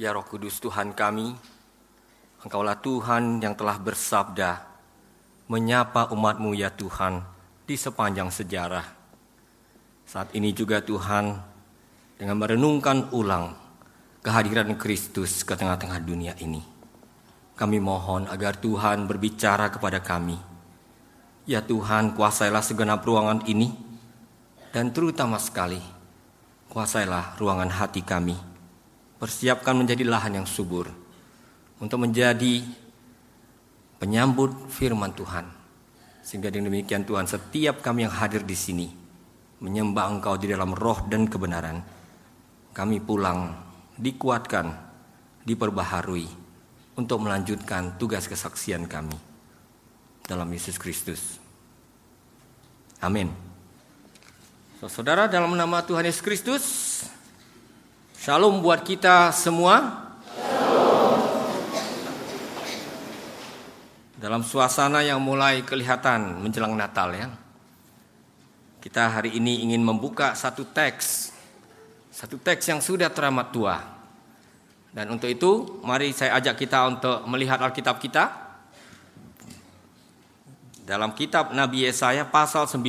Ya Roh Kudus Tuhan kami, Engkaulah Tuhan yang telah bersabda, menyapa umatmu ya Tuhan di sepanjang sejarah. Saat ini juga Tuhan, dengan merenungkan ulang kehadiran Kristus ke tengah-tengah dunia ini. Kami mohon agar Tuhan berbicara kepada kami. Ya Tuhan, kuasailah segenap ruangan ini, dan terutama sekali, kuasailah ruangan hati kami persiapkan menjadi lahan yang subur untuk menjadi penyambut firman Tuhan. Sehingga dengan demikian Tuhan setiap kami yang hadir di sini menyembah Engkau di dalam roh dan kebenaran. Kami pulang dikuatkan, diperbaharui untuk melanjutkan tugas kesaksian kami dalam Yesus Kristus. Amin. Saudara dalam nama Tuhan Yesus Kristus, Shalom buat kita semua. Dalam suasana yang mulai kelihatan menjelang Natal ya. Kita hari ini ingin membuka satu teks. Satu teks yang sudah teramat tua. Dan untuk itu mari saya ajak kita untuk melihat Alkitab kita. Dalam kitab Nabi Yesaya pasal 9.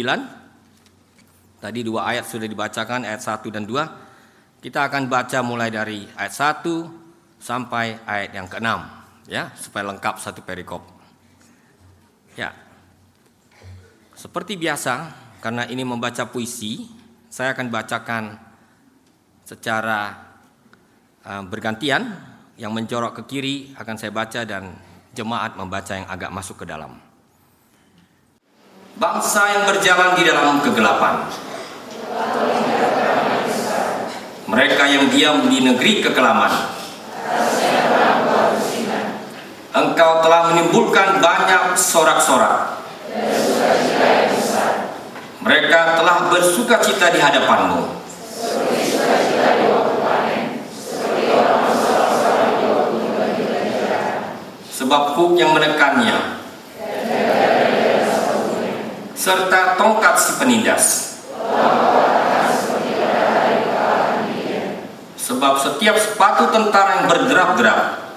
Tadi dua ayat sudah dibacakan ayat 1 dan 2. Kita akan baca mulai dari ayat 1 sampai ayat yang ke-6 ya, supaya lengkap satu perikop. Ya. Seperti biasa, karena ini membaca puisi, saya akan bacakan secara uh, bergantian yang menjorok ke kiri akan saya baca dan jemaat membaca yang agak masuk ke dalam. Bangsa yang berjalan di dalam kegelapan mereka yang diam di negeri kekelaman. Engkau telah menimbulkan banyak sorak-sorak. Mereka telah bersuka cita di hadapanmu. Sebab kuk yang menekannya serta tongkat si penindas. Sebab setiap sepatu tentara yang berderap-derap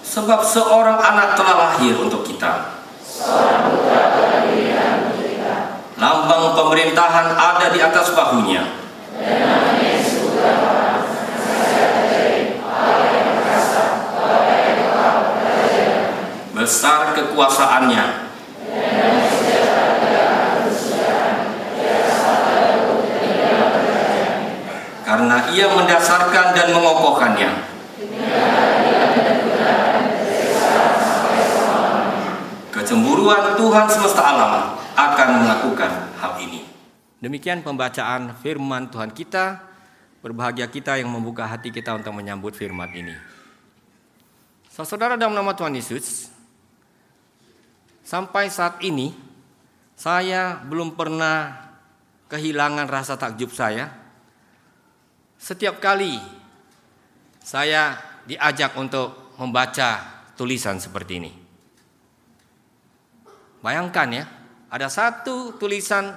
Sebab seorang anak telah lahir untuk kita. Lambang pemerintahan ada di atas bahunya. Besar kekuasaannya karena ia mendasarkan dan mengokohkannya. Kecemburuan Tuhan semesta alam akan melakukan hal ini. Demikian pembacaan firman Tuhan kita. Berbahagia kita yang membuka hati kita untuk menyambut firman ini. Saudara dalam nama Tuhan Yesus, sampai saat ini saya belum pernah kehilangan rasa takjub saya setiap kali saya diajak untuk membaca tulisan seperti ini. Bayangkan ya, ada satu tulisan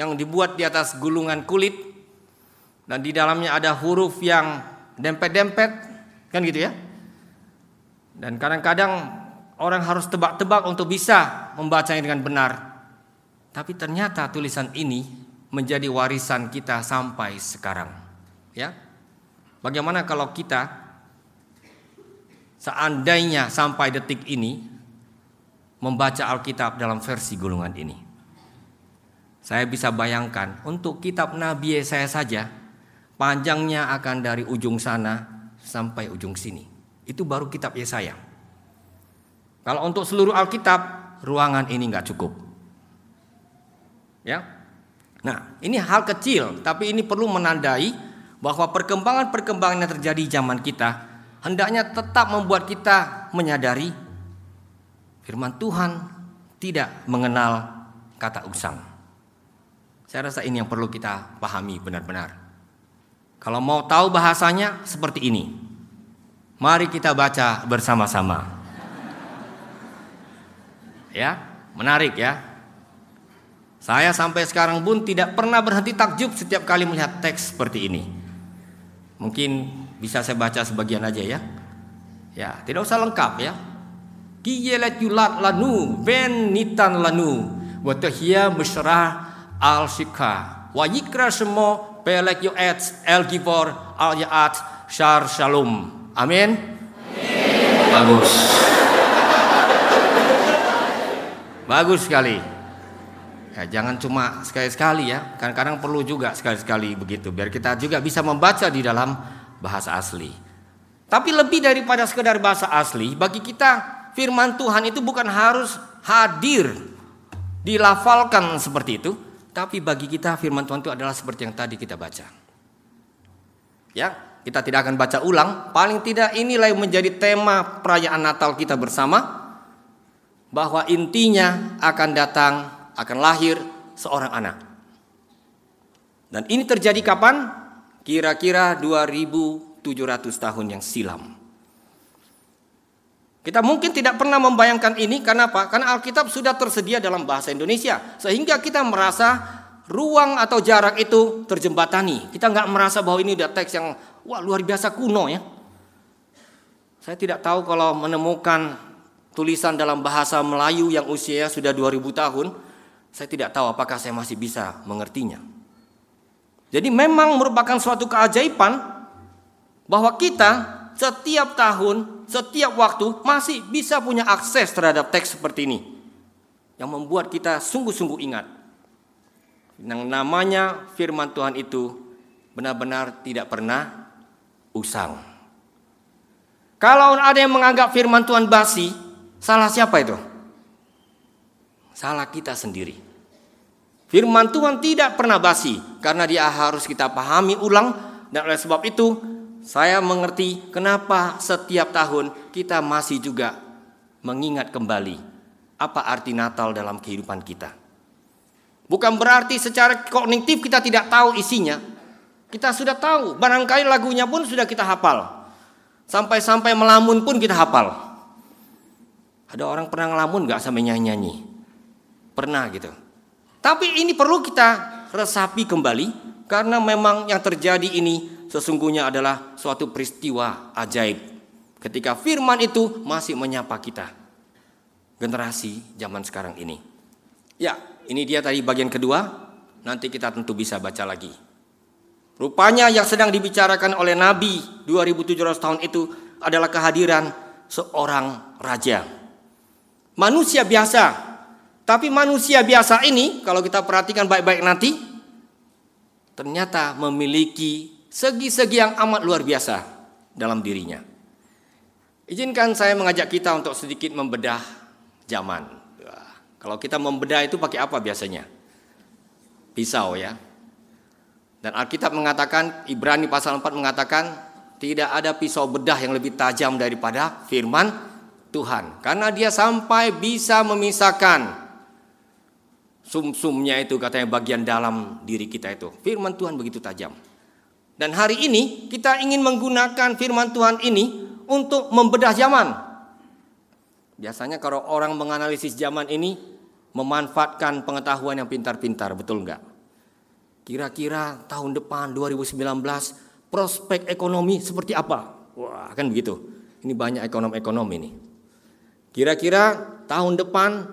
yang dibuat di atas gulungan kulit dan di dalamnya ada huruf yang dempet-dempet, kan gitu ya. Dan kadang-kadang orang harus tebak-tebak untuk bisa membacanya dengan benar. Tapi ternyata tulisan ini menjadi warisan kita sampai sekarang. Ya. Bagaimana kalau kita seandainya sampai detik ini membaca Alkitab dalam versi gulungan ini? Saya bisa bayangkan untuk kitab Nabi Yesaya saja panjangnya akan dari ujung sana sampai ujung sini. Itu baru kitab Yesaya. Kalau untuk seluruh Alkitab, ruangan ini nggak cukup. Ya. Nah, ini hal kecil, tapi ini perlu menandai bahwa perkembangan-perkembangan yang terjadi zaman kita hendaknya tetap membuat kita menyadari firman Tuhan tidak mengenal kata usang. Saya rasa ini yang perlu kita pahami benar-benar. Kalau mau tahu bahasanya seperti ini. Mari kita baca bersama-sama. Ya, menarik ya. Saya sampai sekarang pun tidak pernah berhenti takjub setiap kali melihat teks seperti ini. Mungkin bisa saya baca sebagian aja ya. Ya, tidak usah lengkap ya. Kiyelet yulat lanu ben nitan lanu watahia mesra al shika wa yikra semo pelek yu'at el givor al yaat syar shalom. Amin. Bagus. Bagus sekali. Ya, jangan cuma sekali-sekali ya. Kadang-kadang perlu juga sekali-sekali begitu biar kita juga bisa membaca di dalam bahasa asli. Tapi lebih daripada sekedar bahasa asli, bagi kita firman Tuhan itu bukan harus hadir dilafalkan seperti itu, tapi bagi kita firman Tuhan itu adalah seperti yang tadi kita baca. Ya, kita tidak akan baca ulang, paling tidak inilah yang menjadi tema perayaan Natal kita bersama bahwa intinya akan datang, akan lahir seorang anak. Dan ini terjadi kapan? Kira-kira 2000 700 tahun yang silam. Kita mungkin tidak pernah membayangkan ini karena apa? Karena Alkitab sudah tersedia dalam bahasa Indonesia sehingga kita merasa ruang atau jarak itu terjembatani. Kita nggak merasa bahwa ini udah teks yang wah luar biasa kuno ya. Saya tidak tahu kalau menemukan tulisan dalam bahasa Melayu yang usianya sudah 2000 tahun, saya tidak tahu apakah saya masih bisa mengertinya. Jadi memang merupakan suatu keajaiban bahwa kita setiap tahun, setiap waktu masih bisa punya akses terhadap teks seperti ini. Yang membuat kita sungguh-sungguh ingat. Yang namanya firman Tuhan itu benar-benar tidak pernah usang. Kalau ada yang menganggap firman Tuhan basi, salah siapa itu? Salah kita sendiri. Firman Tuhan tidak pernah basi karena dia harus kita pahami ulang dan oleh sebab itu saya mengerti kenapa setiap tahun kita masih juga mengingat kembali apa arti Natal dalam kehidupan kita. Bukan berarti secara kognitif kita tidak tahu isinya. Kita sudah tahu, barangkali lagunya pun sudah kita hafal. Sampai-sampai melamun pun kita hafal. Ada orang pernah ngelamun gak sampai nyanyi-nyanyi? Pernah gitu. Tapi ini perlu kita resapi kembali karena memang yang terjadi ini sesungguhnya adalah suatu peristiwa ajaib. Ketika firman itu masih menyapa kita. Generasi zaman sekarang ini. Ya, ini dia tadi bagian kedua. Nanti kita tentu bisa baca lagi. Rupanya yang sedang dibicarakan oleh Nabi 2700 tahun itu adalah kehadiran seorang raja. Manusia biasa. Tapi manusia biasa ini kalau kita perhatikan baik-baik nanti ternyata memiliki segi-segi yang amat luar biasa dalam dirinya. Izinkan saya mengajak kita untuk sedikit membedah zaman. Kalau kita membedah itu pakai apa biasanya? Pisau ya. Dan Alkitab mengatakan, Ibrani pasal 4 mengatakan, tidak ada pisau bedah yang lebih tajam daripada firman Tuhan. Karena dia sampai bisa memisahkan sumsumnya itu katanya bagian dalam diri kita itu. Firman Tuhan begitu tajam. Dan hari ini kita ingin menggunakan firman Tuhan ini untuk membedah zaman. Biasanya kalau orang menganalisis zaman ini memanfaatkan pengetahuan yang pintar-pintar, betul enggak? Kira-kira tahun depan 2019 prospek ekonomi seperti apa? Wah, kan begitu. Ini banyak ekonom-ekonom ini. Kira-kira tahun depan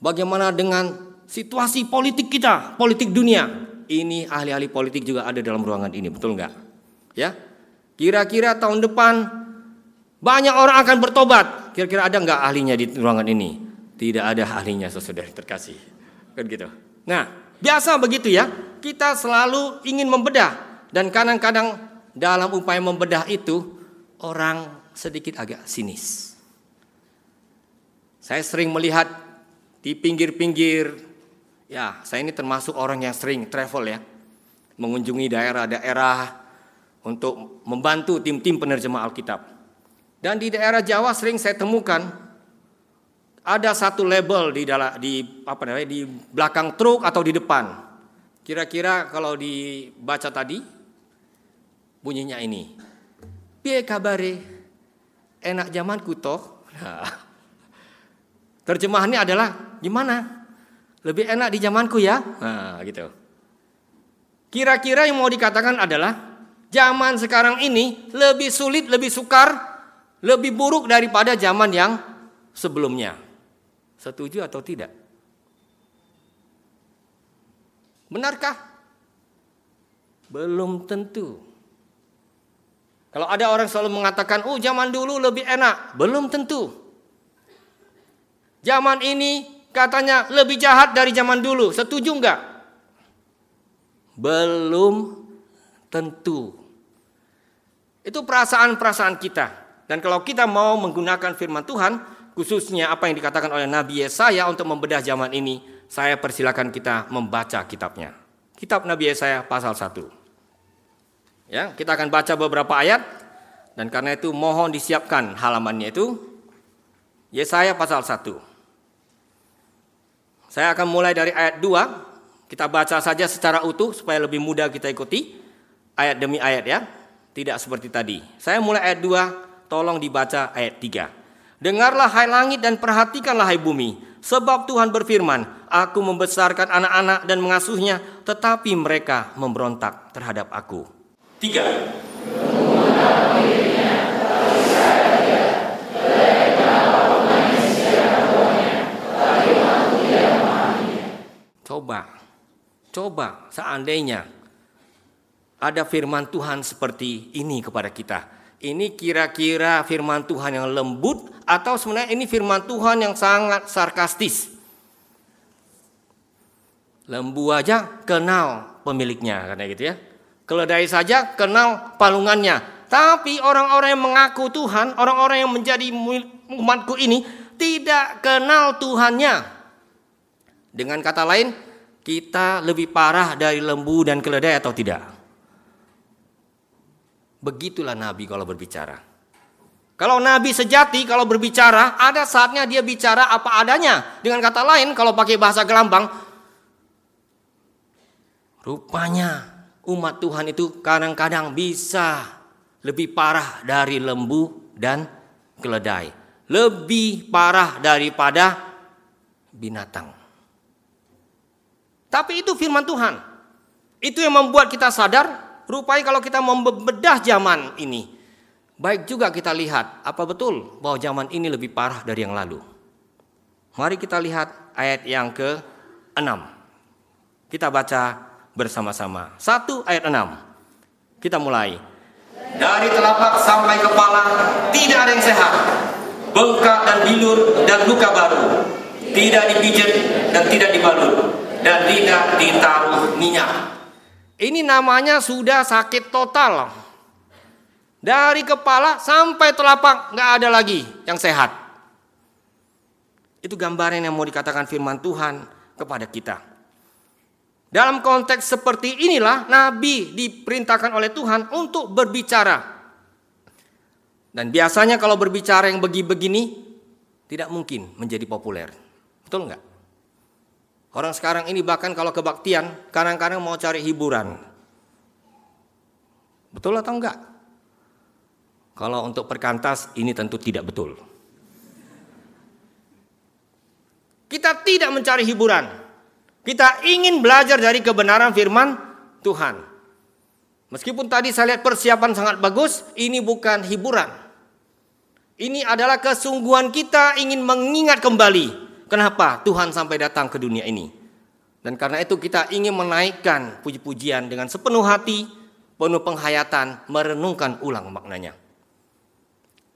bagaimana dengan situasi politik kita, politik dunia? ini ahli-ahli politik juga ada dalam ruangan ini, betul nggak? Ya, kira-kira tahun depan banyak orang akan bertobat. Kira-kira ada nggak ahlinya di ruangan ini? Tidak ada ahlinya, saudara terkasih. Kan gitu. Nah, biasa begitu ya. Kita selalu ingin membedah dan kadang-kadang dalam upaya membedah itu orang sedikit agak sinis. Saya sering melihat di pinggir-pinggir Ya, saya ini termasuk orang yang sering travel ya. Mengunjungi daerah-daerah untuk membantu tim-tim penerjemah Alkitab. Dan di daerah Jawa sering saya temukan ada satu label di dalam di apa namanya di belakang truk atau di depan. Kira-kira kalau dibaca tadi bunyinya ini. Piye kabare? Enak zaman kuto. Nah, terjemahannya adalah gimana? Lebih enak di zamanku ya. Nah, gitu. Kira-kira yang mau dikatakan adalah zaman sekarang ini lebih sulit, lebih sukar, lebih buruk daripada zaman yang sebelumnya. Setuju atau tidak? Benarkah? Belum tentu. Kalau ada orang selalu mengatakan, "Oh, zaman dulu lebih enak." Belum tentu. Zaman ini katanya lebih jahat dari zaman dulu. Setuju enggak? Belum tentu. Itu perasaan-perasaan kita. Dan kalau kita mau menggunakan firman Tuhan, khususnya apa yang dikatakan oleh Nabi Yesaya untuk membedah zaman ini, saya persilakan kita membaca kitabnya. Kitab Nabi Yesaya pasal 1. Ya, kita akan baca beberapa ayat dan karena itu mohon disiapkan halamannya itu Yesaya pasal 1. Saya akan mulai dari ayat 2. Kita baca saja secara utuh supaya lebih mudah kita ikuti ayat demi ayat ya. Tidak seperti tadi. Saya mulai ayat 2, tolong dibaca ayat 3. Dengarlah hai langit dan perhatikanlah hai bumi, sebab Tuhan berfirman, Aku membesarkan anak-anak dan mengasuhnya, tetapi mereka memberontak terhadap aku. Tiga. Coba, coba seandainya ada firman Tuhan seperti ini kepada kita. Ini kira-kira firman Tuhan yang lembut atau sebenarnya ini firman Tuhan yang sangat sarkastis. Lembu aja kenal pemiliknya karena gitu ya. Keledai saja kenal palungannya. Tapi orang-orang yang mengaku Tuhan, orang-orang yang menjadi umatku ini tidak kenal Tuhannya. Dengan kata lain, kita lebih parah dari lembu dan keledai atau tidak? Begitulah Nabi kalau berbicara. Kalau Nabi sejati, kalau berbicara, ada saatnya dia bicara apa adanya. Dengan kata lain, kalau pakai bahasa gelambang, rupanya umat Tuhan itu kadang-kadang bisa lebih parah dari lembu dan keledai. Lebih parah daripada binatang. Tapi itu firman Tuhan. Itu yang membuat kita sadar, rupanya kalau kita membedah zaman ini, baik juga kita lihat apa betul bahwa zaman ini lebih parah dari yang lalu. Mari kita lihat ayat yang ke-6. Kita baca bersama-sama. Satu ayat enam. Kita mulai. Dari telapak sampai kepala tidak ada yang sehat. Bengkak dan bilur dan luka baru. Tidak dipijat dan tidak dibalut. Dan tidak ditaruh minyak. Ini namanya sudah sakit total. Dari kepala sampai telapak nggak ada lagi yang sehat. Itu gambaran yang mau dikatakan firman Tuhan kepada kita. Dalam konteks seperti inilah Nabi diperintahkan oleh Tuhan untuk berbicara. Dan biasanya kalau berbicara yang begini-begini tidak mungkin menjadi populer. Betul nggak? Orang sekarang ini bahkan kalau kebaktian kadang-kadang mau cari hiburan. Betul atau enggak? Kalau untuk perkantas ini tentu tidak betul. Kita tidak mencari hiburan. Kita ingin belajar dari kebenaran firman Tuhan. Meskipun tadi saya lihat persiapan sangat bagus, ini bukan hiburan. Ini adalah kesungguhan kita ingin mengingat kembali kenapa Tuhan sampai datang ke dunia ini. Dan karena itu kita ingin menaikkan puji-pujian dengan sepenuh hati, penuh penghayatan, merenungkan ulang maknanya.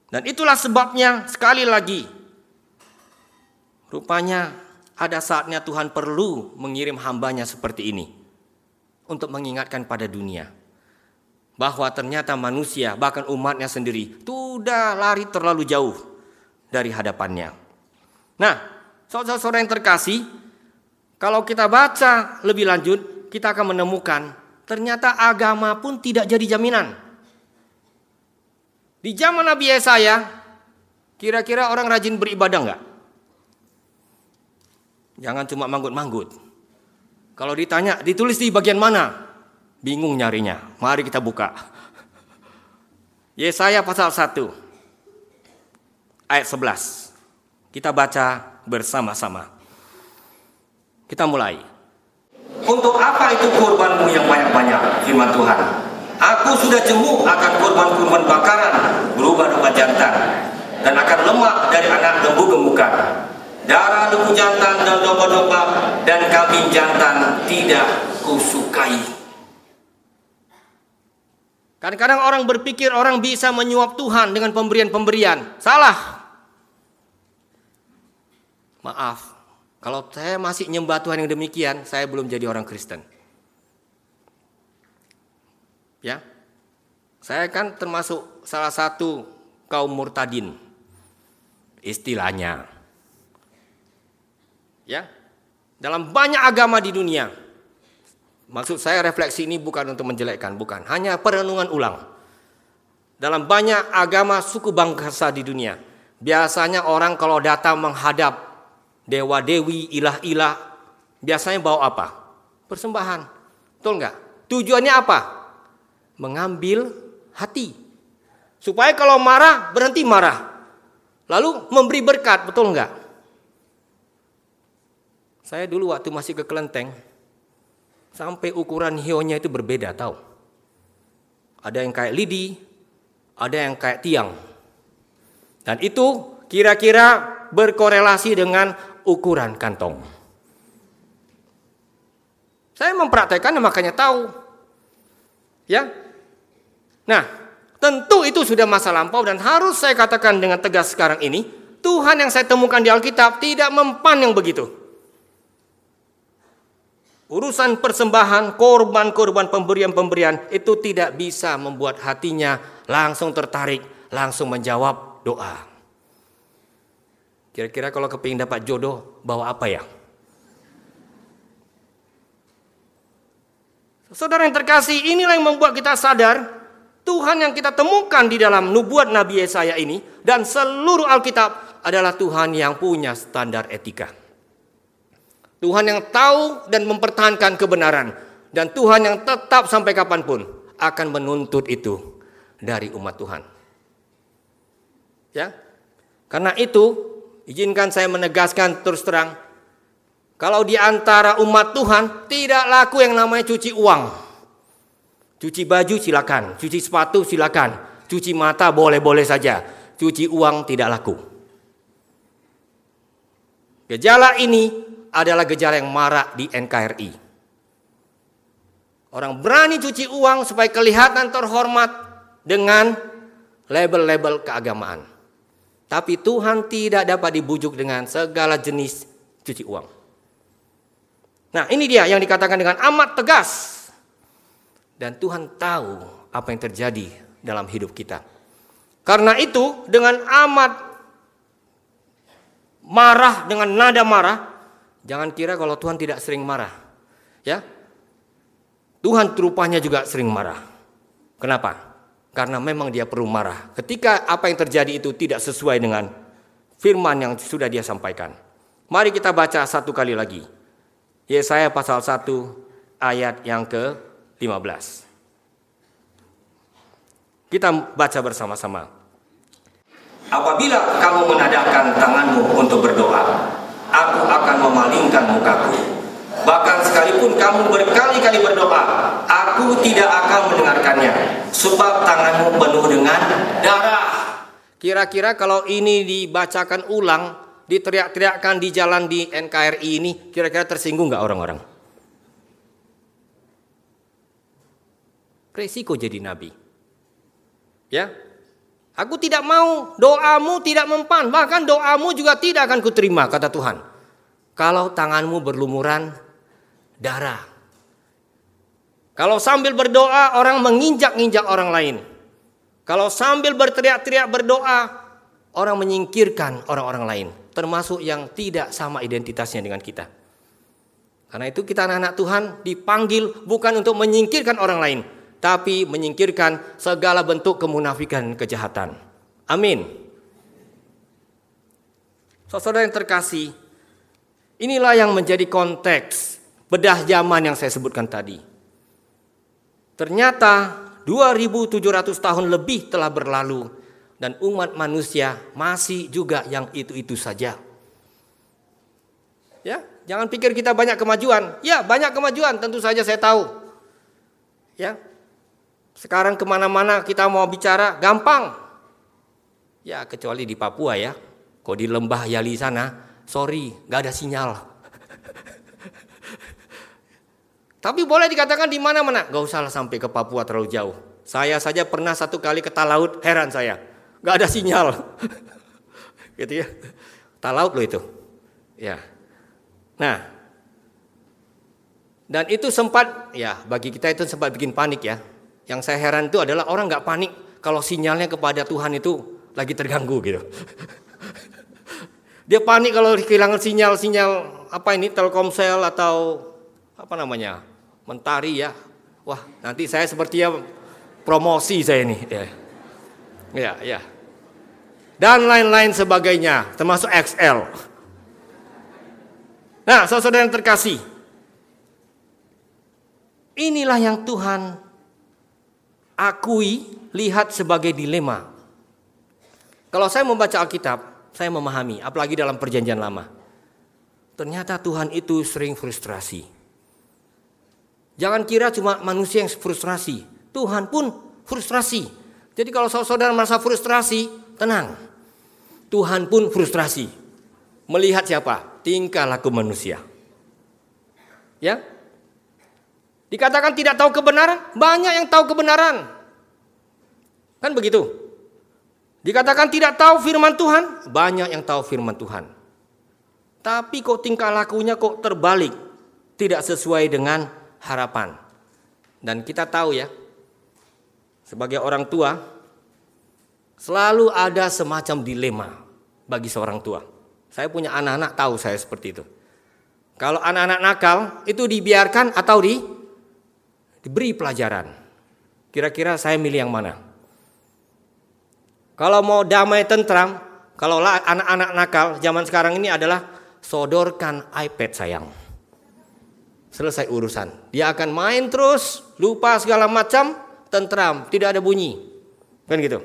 Dan itulah sebabnya sekali lagi rupanya ada saatnya Tuhan perlu mengirim hambanya seperti ini untuk mengingatkan pada dunia bahwa ternyata manusia bahkan umatnya sendiri sudah lari terlalu jauh dari hadapannya. Nah, saudara-saudara yang terkasih, kalau kita baca lebih lanjut, kita akan menemukan ternyata agama pun tidak jadi jaminan. Di zaman Nabi Yesaya, kira-kira orang rajin beribadah enggak? Jangan cuma manggut-manggut. Kalau ditanya, ditulis di bagian mana? Bingung nyarinya. Mari kita buka. Yesaya pasal 1 ayat 11. Kita baca bersama-sama. Kita mulai. Untuk apa itu kurbanmu yang banyak-banyak? Firman Tuhan. Aku sudah jemu akan kurban-kurban bakaran berubah domba jantan dan akan lemak dari anak lembu gemukan. Darah lembu jantan dan domba-domba dan kambing jantan tidak kusukai. Kadang-kadang orang berpikir orang bisa menyuap Tuhan dengan pemberian-pemberian. Salah. Maaf, kalau saya masih nyembah Tuhan yang demikian, saya belum jadi orang Kristen. Ya, saya kan termasuk salah satu kaum murtadin, istilahnya. Ya, dalam banyak agama di dunia. Maksud saya refleksi ini bukan untuk menjelekkan, bukan. Hanya perenungan ulang. Dalam banyak agama suku bangsa di dunia, biasanya orang kalau datang menghadap dewa dewi, ilah ilah, biasanya bawa apa? Persembahan. Betul nggak? Tujuannya apa? Mengambil hati. Supaya kalau marah berhenti marah. Lalu memberi berkat, betul nggak? Saya dulu waktu masih ke Kelenteng, sampai ukuran hionya itu berbeda, tahu? Ada yang kayak lidi, ada yang kayak tiang. Dan itu kira-kira berkorelasi dengan ukuran kantong. Saya mempraktekkan makanya tahu. Ya. Nah, tentu itu sudah masa lampau dan harus saya katakan dengan tegas sekarang ini, Tuhan yang saya temukan di Alkitab tidak mempan yang begitu. Urusan persembahan, korban-korban pemberian-pemberian itu tidak bisa membuat hatinya langsung tertarik, langsung menjawab doa. Kira-kira kalau kepingin dapat jodoh, bawa apa ya? Saudara yang terkasih, inilah yang membuat kita sadar Tuhan yang kita temukan di dalam nubuat Nabi Yesaya ini dan seluruh Alkitab adalah Tuhan yang punya standar etika. Tuhan yang tahu dan mempertahankan kebenaran dan Tuhan yang tetap sampai kapan pun akan menuntut itu dari umat Tuhan. Ya, karena itu Izinkan saya menegaskan terus terang. Kalau di antara umat Tuhan tidak laku yang namanya cuci uang. Cuci baju silakan, cuci sepatu silakan, cuci mata boleh-boleh saja. Cuci uang tidak laku. Gejala ini adalah gejala yang marak di NKRI. Orang berani cuci uang supaya kelihatan terhormat dengan label-label keagamaan. Tapi Tuhan tidak dapat dibujuk dengan segala jenis cuci uang. Nah, ini dia yang dikatakan dengan amat tegas. Dan Tuhan tahu apa yang terjadi dalam hidup kita. Karena itu, dengan amat marah dengan nada marah, jangan kira kalau Tuhan tidak sering marah. Ya. Tuhan rupanya juga sering marah. Kenapa? Karena memang dia perlu marah. Ketika apa yang terjadi itu tidak sesuai dengan firman yang sudah dia sampaikan. Mari kita baca satu kali lagi. Yesaya pasal 1 ayat yang ke-15. Kita baca bersama-sama. Apabila kamu menadahkan tanganmu untuk berdoa, aku akan memalingkan mukaku Bahkan sekalipun kamu berkali-kali berdoa, aku tidak akan mendengarkannya. Sebab tanganmu penuh dengan darah. Kira-kira kalau ini dibacakan ulang, diteriak-teriakkan di jalan di NKRI ini, kira-kira tersinggung nggak orang-orang? Resiko jadi nabi. Ya, Aku tidak mau, doamu tidak mempan, bahkan doamu juga tidak akan kuterima, kata Tuhan. Kalau tanganmu berlumuran darah. Kalau sambil berdoa orang menginjak-injak orang lain. Kalau sambil berteriak-teriak berdoa orang menyingkirkan orang-orang lain, termasuk yang tidak sama identitasnya dengan kita. Karena itu kita anak-anak Tuhan dipanggil bukan untuk menyingkirkan orang lain, tapi menyingkirkan segala bentuk kemunafikan kejahatan. Amin. Saudara yang terkasih, inilah yang menjadi konteks bedah zaman yang saya sebutkan tadi. Ternyata 2700 tahun lebih telah berlalu dan umat manusia masih juga yang itu-itu saja. Ya, Jangan pikir kita banyak kemajuan. Ya, banyak kemajuan, tentu saja saya tahu. Ya, sekarang ke mana-mana kita mau bicara, gampang. Ya, kecuali di Papua ya. Kok di lembah Yali sana, sorry, gak ada sinyal. Tapi boleh dikatakan di mana-mana, gak usah sampai ke Papua terlalu jauh. Saya saja pernah satu kali ke Talaut, heran saya, gak ada sinyal. gitu ya, Talaut loh itu. Ya, Nah, dan itu sempat ya bagi kita itu sempat bikin panik ya. Yang saya heran itu adalah orang nggak panik kalau sinyalnya kepada Tuhan itu lagi terganggu gitu. Dia panik kalau kehilangan sinyal-sinyal apa ini Telkomsel atau apa namanya Mentari ya. Wah nanti saya seperti ya promosi saya ini. Ya, ya. ya. Dan lain-lain sebagainya termasuk XL. Nah, saudara yang terkasih, inilah yang Tuhan akui, lihat sebagai dilema. Kalau saya membaca Alkitab, saya memahami, apalagi dalam Perjanjian Lama. Ternyata Tuhan itu sering frustrasi. Jangan kira cuma manusia yang frustrasi, Tuhan pun frustrasi. Jadi kalau saudara merasa frustrasi, tenang. Tuhan pun frustrasi. Melihat siapa? tingkah laku manusia. Ya? Dikatakan tidak tahu kebenaran, banyak yang tahu kebenaran. Kan begitu? Dikatakan tidak tahu firman Tuhan, banyak yang tahu firman Tuhan. Tapi kok tingkah lakunya kok terbalik, tidak sesuai dengan harapan. Dan kita tahu ya, sebagai orang tua, selalu ada semacam dilema bagi seorang tua. Saya punya anak-anak tahu saya seperti itu. Kalau anak-anak nakal itu dibiarkan atau di diberi pelajaran. Kira-kira saya milih yang mana? Kalau mau damai tentram, kalau anak-anak nakal zaman sekarang ini adalah sodorkan iPad sayang. Selesai urusan. Dia akan main terus, lupa segala macam, tentram, tidak ada bunyi. Kan gitu.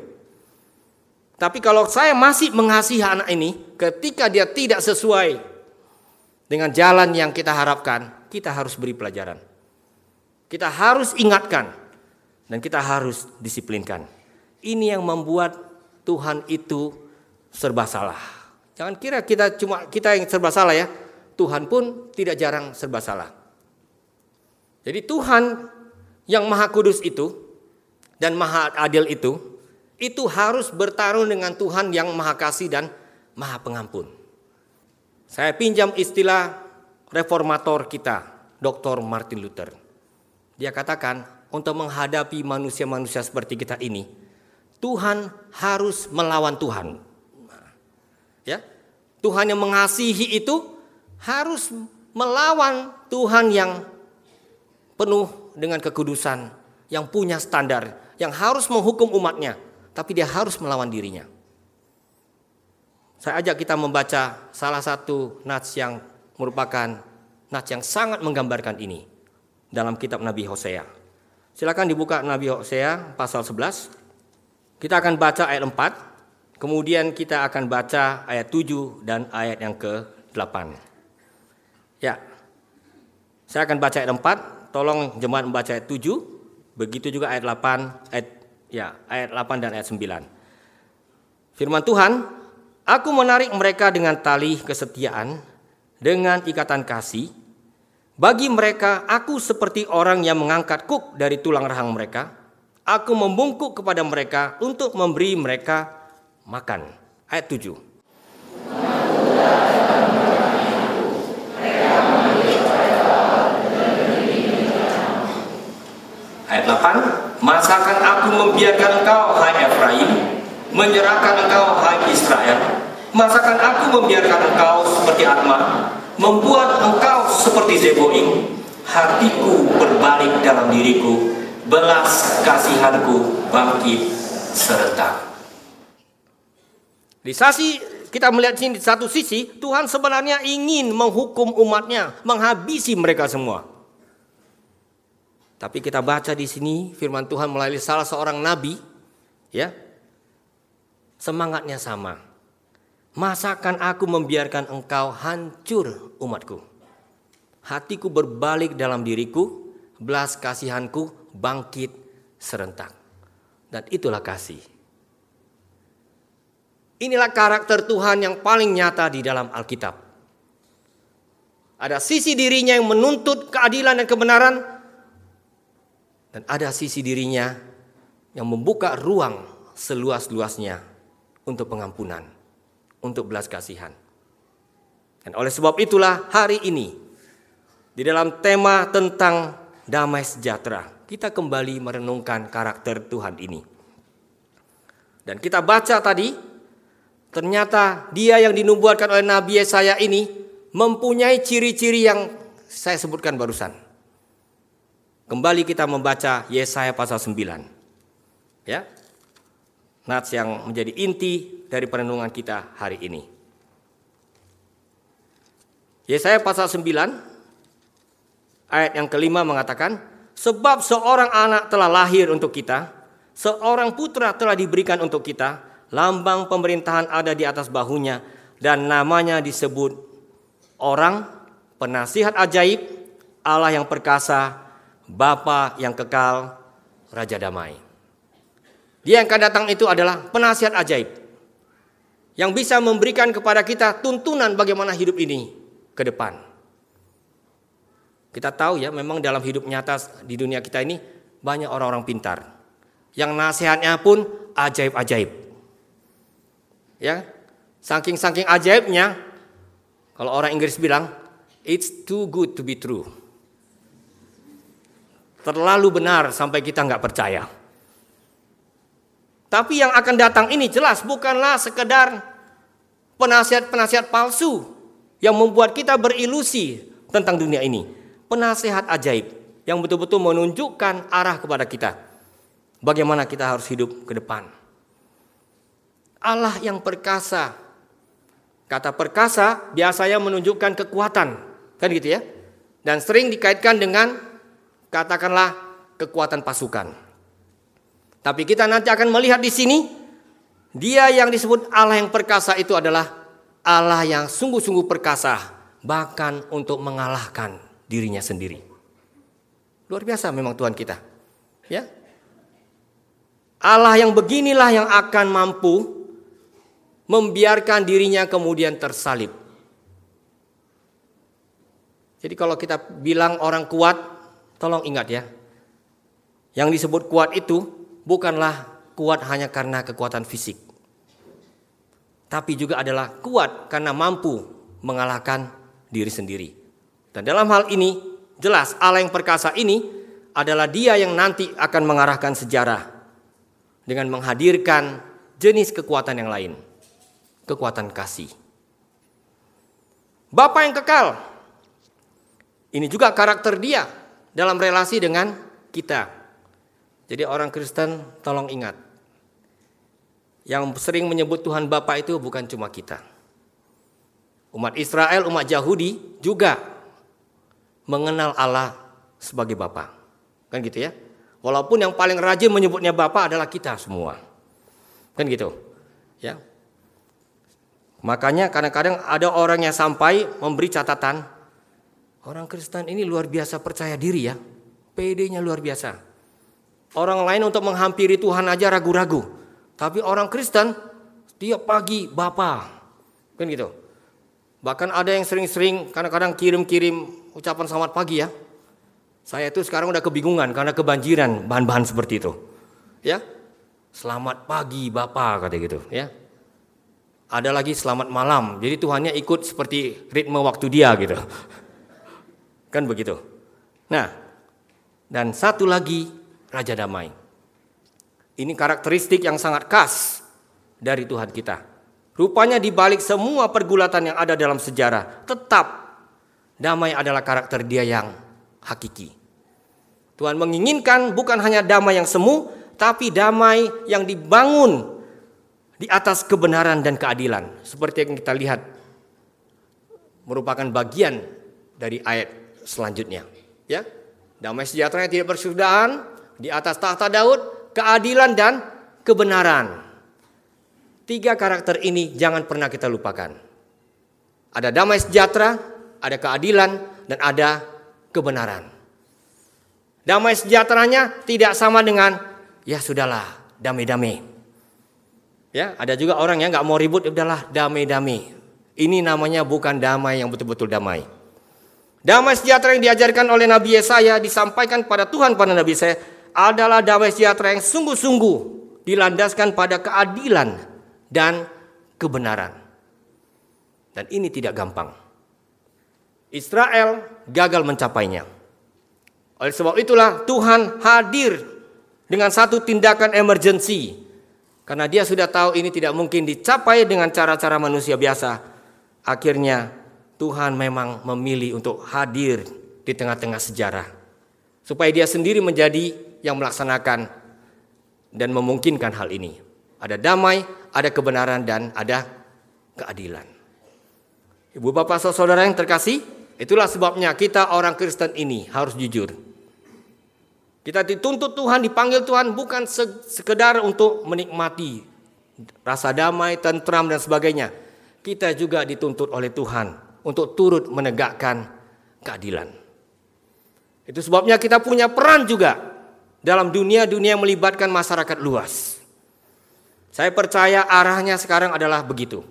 Tapi kalau saya masih mengasihi anak ini, ketika dia tidak sesuai dengan jalan yang kita harapkan, kita harus beri pelajaran. Kita harus ingatkan dan kita harus disiplinkan. Ini yang membuat Tuhan itu serba salah. Jangan kira kita cuma kita yang serba salah ya. Tuhan pun tidak jarang serba salah. Jadi Tuhan yang Maha Kudus itu dan Maha Adil itu itu harus bertarung dengan Tuhan yang Maha Kasih dan Maha Pengampun. Saya pinjam istilah reformator kita, Dr. Martin Luther. Dia katakan, untuk menghadapi manusia-manusia seperti kita ini, Tuhan harus melawan Tuhan. Ya, Tuhan yang mengasihi itu harus melawan Tuhan yang penuh dengan kekudusan, yang punya standar, yang harus menghukum umatnya tapi dia harus melawan dirinya. Saya ajak kita membaca salah satu nats yang merupakan nats yang sangat menggambarkan ini dalam kitab Nabi Hosea. Silakan dibuka Nabi Hosea pasal 11. Kita akan baca ayat 4, kemudian kita akan baca ayat 7 dan ayat yang ke-8. Ya. Saya akan baca ayat 4, tolong jemaat membaca ayat 7, begitu juga ayat 8, ayat Ya, ayat 8 dan ayat 9. Firman Tuhan, Aku menarik mereka dengan tali kesetiaan, dengan ikatan kasih. Bagi mereka, aku seperti orang yang mengangkat kuk dari tulang rahang mereka. Aku membungkuk kepada mereka untuk memberi mereka makan. Ayat 7. Ayat 8. Masakan aku membiarkan engkau, hai Efraim, menyerahkan engkau, hai Israel? Masakan aku membiarkan engkau seperti Atma, membuat engkau seperti Zeboim? Hatiku berbalik dalam diriku, belas kasihanku bangkit serta. Di sasi kita melihat sini di satu sisi Tuhan sebenarnya ingin menghukum umatnya, menghabisi mereka semua. Tapi kita baca di sini firman Tuhan melalui salah seorang nabi, ya. Semangatnya sama. Masakan aku membiarkan engkau hancur umatku. Hatiku berbalik dalam diriku, belas kasihanku bangkit serentak. Dan itulah kasih. Inilah karakter Tuhan yang paling nyata di dalam Alkitab. Ada sisi dirinya yang menuntut keadilan dan kebenaran, dan ada sisi dirinya yang membuka ruang seluas-luasnya untuk pengampunan, untuk belas kasihan. Dan oleh sebab itulah hari ini di dalam tema tentang damai sejahtera, kita kembali merenungkan karakter Tuhan ini. Dan kita baca tadi Ternyata dia yang dinubuatkan oleh Nabi Yesaya ini mempunyai ciri-ciri yang saya sebutkan barusan. Kembali kita membaca Yesaya pasal 9. Ya. Nats yang menjadi inti dari perenungan kita hari ini. Yesaya pasal 9 ayat yang kelima mengatakan, Sebab seorang anak telah lahir untuk kita, seorang putra telah diberikan untuk kita, lambang pemerintahan ada di atas bahunya dan namanya disebut orang penasihat ajaib, Allah yang perkasa, Bapa yang kekal, Raja damai. Dia yang akan datang itu adalah penasihat ajaib yang bisa memberikan kepada kita tuntunan bagaimana hidup ini ke depan. Kita tahu ya, memang dalam hidup nyata di dunia kita ini banyak orang-orang pintar. Yang nasihatnya pun ajaib-ajaib. Ya, saking-saking ajaibnya, kalau orang Inggris bilang, it's too good to be true. Terlalu benar sampai kita nggak percaya. Tapi yang akan datang ini jelas bukanlah sekedar penasihat-penasihat palsu yang membuat kita berilusi tentang dunia ini. Penasihat ajaib yang betul-betul menunjukkan arah kepada kita. Bagaimana kita harus hidup ke depan. Allah yang perkasa. Kata perkasa biasanya menunjukkan kekuatan, kan gitu ya. Dan sering dikaitkan dengan katakanlah kekuatan pasukan. Tapi kita nanti akan melihat di sini dia yang disebut Allah yang perkasa itu adalah Allah yang sungguh-sungguh perkasa bahkan untuk mengalahkan dirinya sendiri. Luar biasa memang Tuhan kita. Ya. Allah yang beginilah yang akan mampu membiarkan dirinya kemudian tersalib. Jadi kalau kita bilang orang kuat, tolong ingat ya. Yang disebut kuat itu bukanlah kuat hanya karena kekuatan fisik. Tapi juga adalah kuat karena mampu mengalahkan diri sendiri. Dan dalam hal ini jelas Allah yang perkasa ini adalah dia yang nanti akan mengarahkan sejarah dengan menghadirkan jenis kekuatan yang lain kekuatan kasih. Bapak yang kekal. Ini juga karakter dia dalam relasi dengan kita. Jadi orang Kristen tolong ingat. Yang sering menyebut Tuhan Bapa itu bukan cuma kita. Umat Israel, umat Yahudi juga mengenal Allah sebagai Bapa. Kan gitu ya. Walaupun yang paling rajin menyebutnya Bapa adalah kita semua. Kan gitu. Ya. Makanya kadang-kadang ada orang yang sampai memberi catatan, orang Kristen ini luar biasa percaya diri ya, PD-nya luar biasa. Orang lain untuk menghampiri Tuhan aja ragu-ragu, tapi orang Kristen tiap pagi Bapa, kan gitu. Bahkan ada yang sering-sering kadang-kadang kirim-kirim ucapan selamat pagi ya. Saya itu sekarang udah kebingungan karena kebanjiran bahan-bahan seperti itu. Ya. Selamat pagi Bapak kata gitu ya ada lagi selamat malam. Jadi Tuhannya ikut seperti ritme waktu dia gitu. Kan begitu. Nah, dan satu lagi Raja Damai. Ini karakteristik yang sangat khas dari Tuhan kita. Rupanya di balik semua pergulatan yang ada dalam sejarah, tetap damai adalah karakter dia yang hakiki. Tuhan menginginkan bukan hanya damai yang semu, tapi damai yang dibangun di atas kebenaran dan keadilan seperti yang kita lihat merupakan bagian dari ayat selanjutnya ya damai sejahtera yang tidak bersudahan di atas tahta Daud keadilan dan kebenaran tiga karakter ini jangan pernah kita lupakan ada damai sejahtera ada keadilan dan ada kebenaran. Damai sejahteranya tidak sama dengan ya sudahlah damai-damai. Ya, ada juga orang yang nggak mau ribut, ya udahlah damai-damai. Ini namanya bukan damai yang betul-betul damai. Damai sejahtera yang diajarkan oleh Nabi Yesaya disampaikan pada Tuhan pada Nabi Yesaya adalah damai sejahtera yang sungguh-sungguh dilandaskan pada keadilan dan kebenaran. Dan ini tidak gampang. Israel gagal mencapainya. Oleh sebab itulah Tuhan hadir dengan satu tindakan emergency. Karena dia sudah tahu ini tidak mungkin dicapai dengan cara-cara manusia biasa. Akhirnya Tuhan memang memilih untuk hadir di tengah-tengah sejarah. Supaya dia sendiri menjadi yang melaksanakan dan memungkinkan hal ini. Ada damai, ada kebenaran, dan ada keadilan. Ibu bapak saudara yang terkasih, itulah sebabnya kita orang Kristen ini harus jujur. Kita dituntut Tuhan, dipanggil Tuhan bukan sekedar untuk menikmati rasa damai, tentram dan sebagainya. Kita juga dituntut oleh Tuhan untuk turut menegakkan keadilan. Itu sebabnya kita punya peran juga dalam dunia-dunia melibatkan masyarakat luas. Saya percaya arahnya sekarang adalah begitu.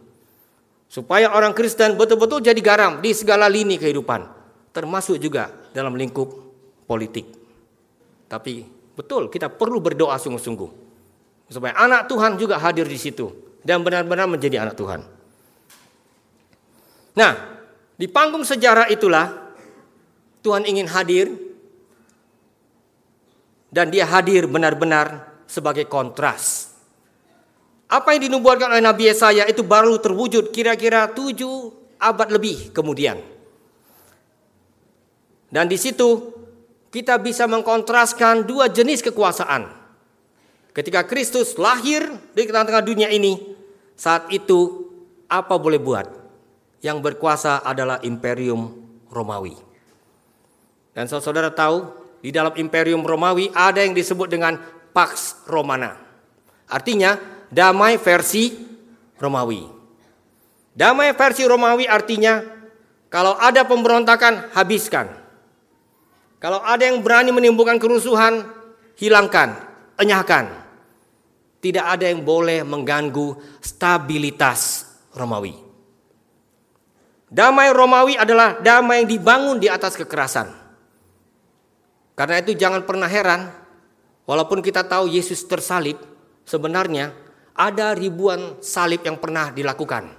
Supaya orang Kristen betul-betul jadi garam di segala lini kehidupan, termasuk juga dalam lingkup politik. Tapi betul kita perlu berdoa sungguh-sungguh supaya anak Tuhan juga hadir di situ dan benar-benar menjadi anak Tuhan. Nah, di panggung sejarah itulah Tuhan ingin hadir dan dia hadir benar-benar sebagai kontras. Apa yang dinubuatkan oleh Nabi Yesaya itu baru terwujud kira-kira tujuh abad lebih kemudian. Dan di situ kita bisa mengkontraskan dua jenis kekuasaan. Ketika Kristus lahir di tengah-tengah dunia ini, saat itu apa boleh buat? Yang berkuasa adalah Imperium Romawi. Dan saudara tahu, di dalam Imperium Romawi ada yang disebut dengan Pax Romana. Artinya damai versi Romawi. Damai versi Romawi artinya kalau ada pemberontakan habiskan. Kalau ada yang berani menimbulkan kerusuhan, hilangkan, enyahkan. Tidak ada yang boleh mengganggu stabilitas Romawi. Damai Romawi adalah damai yang dibangun di atas kekerasan. Karena itu jangan pernah heran, walaupun kita tahu Yesus tersalib, sebenarnya ada ribuan salib yang pernah dilakukan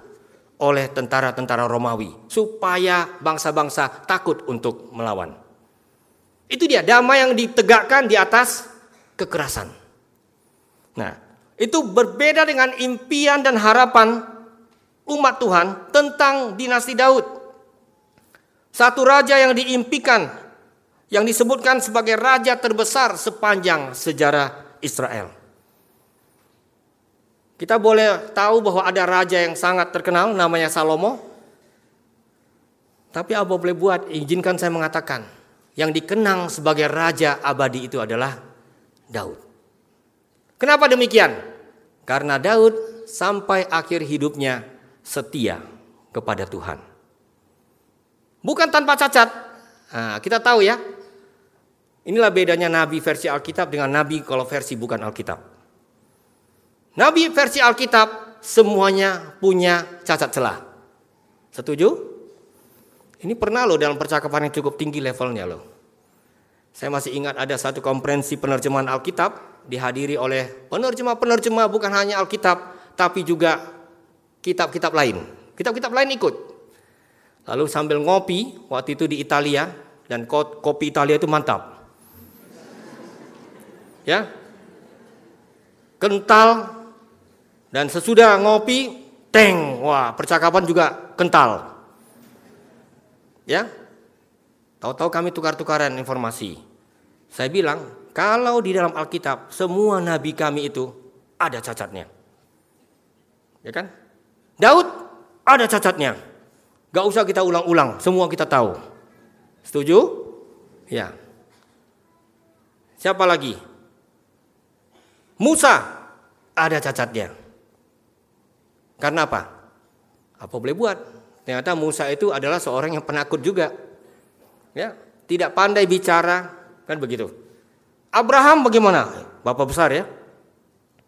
oleh tentara-tentara Romawi supaya bangsa-bangsa takut untuk melawan. Itu dia damai yang ditegakkan di atas kekerasan. Nah, itu berbeda dengan impian dan harapan umat Tuhan tentang dinasti Daud. Satu raja yang diimpikan yang disebutkan sebagai raja terbesar sepanjang sejarah Israel. Kita boleh tahu bahwa ada raja yang sangat terkenal namanya Salomo. Tapi apa boleh buat? Izinkan saya mengatakan, yang dikenang sebagai raja abadi itu adalah Daud. Kenapa demikian? Karena Daud sampai akhir hidupnya setia kepada Tuhan. Bukan tanpa cacat. Nah, kita tahu ya. Inilah bedanya nabi versi Alkitab dengan nabi kalau versi bukan Alkitab. Nabi versi Alkitab semuanya punya cacat celah. Setuju? Ini pernah loh dalam percakapan yang cukup tinggi levelnya loh. Saya masih ingat ada satu konferensi penerjemahan Alkitab dihadiri oleh penerjemah-penerjemah bukan hanya Alkitab tapi juga kitab-kitab lain. Kitab-kitab lain ikut. Lalu sambil ngopi waktu itu di Italia dan kopi Italia itu mantap. Ya. Kental dan sesudah ngopi teng wah percakapan juga kental. Ya. Tahu-tahu kami tukar-tukaran informasi. Saya bilang, kalau di dalam Alkitab semua nabi kami itu ada cacatnya. Ya kan? Daud ada cacatnya. Gak usah kita ulang-ulang, semua kita tahu. Setuju? Ya. Siapa lagi? Musa ada cacatnya. Karena apa? Apa boleh buat? Ternyata Musa itu adalah seorang yang penakut juga. Ya, tidak pandai bicara, kan begitu. Abraham bagaimana? Bapak besar ya.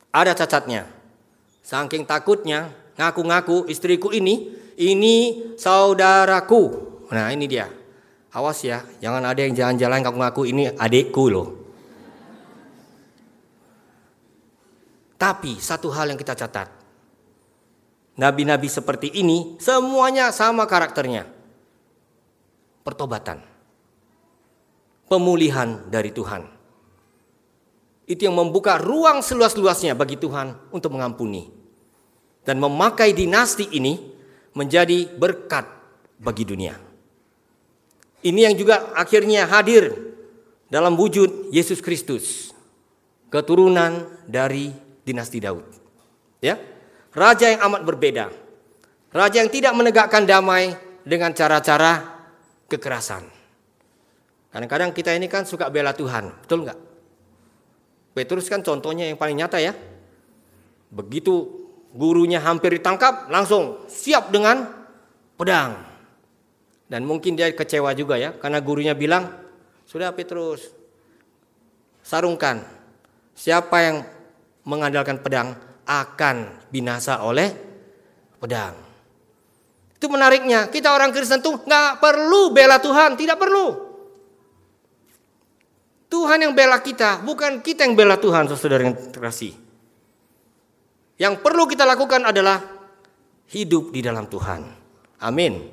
Ada cacatnya. Saking takutnya, ngaku-ngaku istriku ini, ini saudaraku. Nah ini dia. Awas ya, jangan ada yang jalan-jalan ngaku-ngaku ini adikku loh. Tapi satu hal yang kita catat. Nabi-nabi seperti ini semuanya sama karakternya. Pertobatan. Pemulihan dari Tuhan. Itu yang membuka ruang seluas-luasnya bagi Tuhan untuk mengampuni. Dan memakai dinasti ini menjadi berkat bagi dunia. Ini yang juga akhirnya hadir dalam wujud Yesus Kristus. Keturunan dari dinasti Daud. Ya, raja yang amat berbeda. Raja yang tidak menegakkan damai dengan cara-cara kekerasan. Kadang-kadang kita ini kan suka bela Tuhan, betul nggak? Petrus kan contohnya yang paling nyata ya. Begitu gurunya hampir ditangkap, langsung siap dengan pedang. Dan mungkin dia kecewa juga ya, karena gurunya bilang, sudah Petrus, sarungkan. Siapa yang mengandalkan pedang akan binasa oleh pedang. Itu menariknya, kita orang Kristen tuh nggak perlu bela Tuhan, tidak perlu. Tuhan yang bela kita, bukan kita yang bela Tuhan, saudara yang terkasih. Yang perlu kita lakukan adalah hidup di dalam Tuhan. Amin.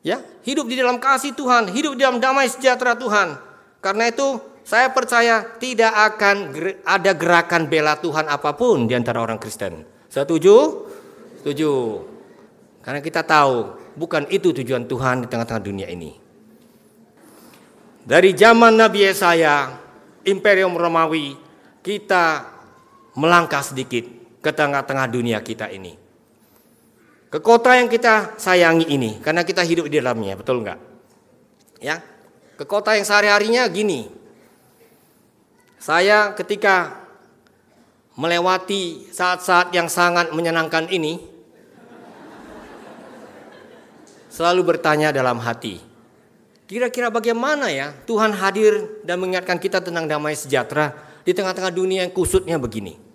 Ya, hidup di dalam kasih Tuhan, hidup di dalam damai sejahtera Tuhan. Karena itu saya percaya tidak akan ada gerakan bela Tuhan apa pun di antara orang Kristen. Setuju? Setuju. Karena kita tahu bukan itu tujuan Tuhan di tengah-tengah dunia ini. Dari zaman Nabi Yesaya, Imperium Romawi, kita melangkah sedikit ke tengah-tengah dunia kita ini. Ke kota yang kita sayangi ini, karena kita hidup di dalamnya, betul enggak? Ya, ke kota yang sehari-harinya gini. Saya ketika melewati saat-saat yang sangat menyenangkan ini, selalu bertanya dalam hati, Kira-kira bagaimana ya Tuhan hadir dan mengingatkan kita tentang damai sejahtera di tengah-tengah dunia yang kusutnya begini.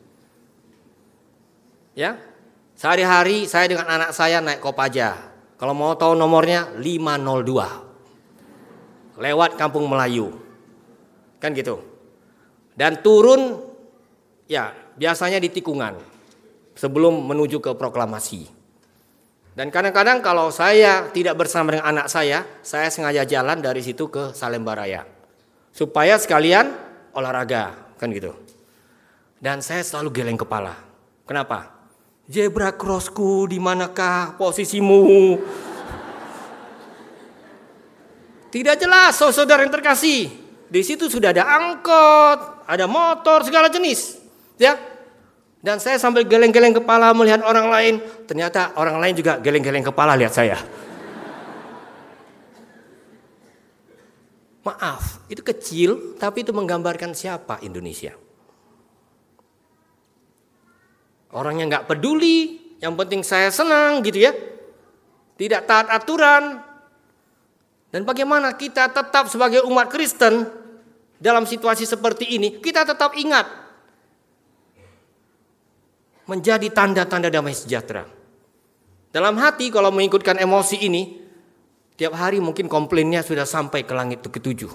Ya, sehari-hari saya dengan anak saya naik Kopaja. Kalau mau tahu nomornya 502. Lewat Kampung Melayu. Kan gitu. Dan turun ya biasanya di tikungan sebelum menuju ke proklamasi. Dan kadang-kadang kalau saya tidak bersama dengan anak saya, saya sengaja jalan dari situ ke Salemba Raya. Supaya sekalian olahraga, kan gitu. Dan saya selalu geleng kepala. Kenapa? Zebra crossku di manakah posisimu? Tidak jelas, saudara yang terkasih. Di situ sudah ada angkot, ada motor, segala jenis. Ya, dan saya sambil geleng-geleng kepala melihat orang lain, ternyata orang lain juga geleng-geleng kepala lihat saya. Maaf, itu kecil tapi itu menggambarkan siapa Indonesia. Orang yang nggak peduli, yang penting saya senang gitu ya. Tidak taat aturan. Dan bagaimana kita tetap sebagai umat Kristen dalam situasi seperti ini, kita tetap ingat menjadi tanda-tanda damai sejahtera. Dalam hati kalau mengikutkan emosi ini, tiap hari mungkin komplainnya sudah sampai ke langit ketujuh.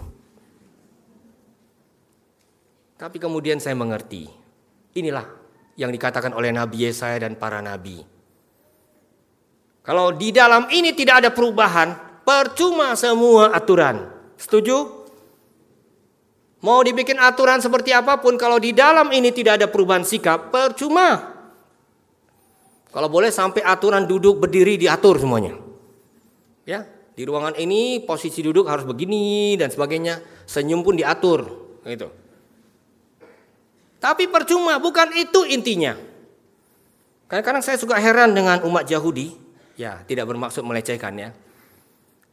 Tapi kemudian saya mengerti, inilah yang dikatakan oleh Nabi Yesaya dan para nabi. Kalau di dalam ini tidak ada perubahan, percuma semua aturan. Setuju? Mau dibikin aturan seperti apa pun, kalau di dalam ini tidak ada perubahan sikap, percuma. Kalau boleh sampai aturan duduk berdiri diatur semuanya. Ya, di ruangan ini posisi duduk harus begini dan sebagainya. Senyum pun diatur, gitu. Tapi percuma, bukan itu intinya. Kadang-kadang saya suka heran dengan umat Yahudi, ya tidak bermaksud melecehkan ya,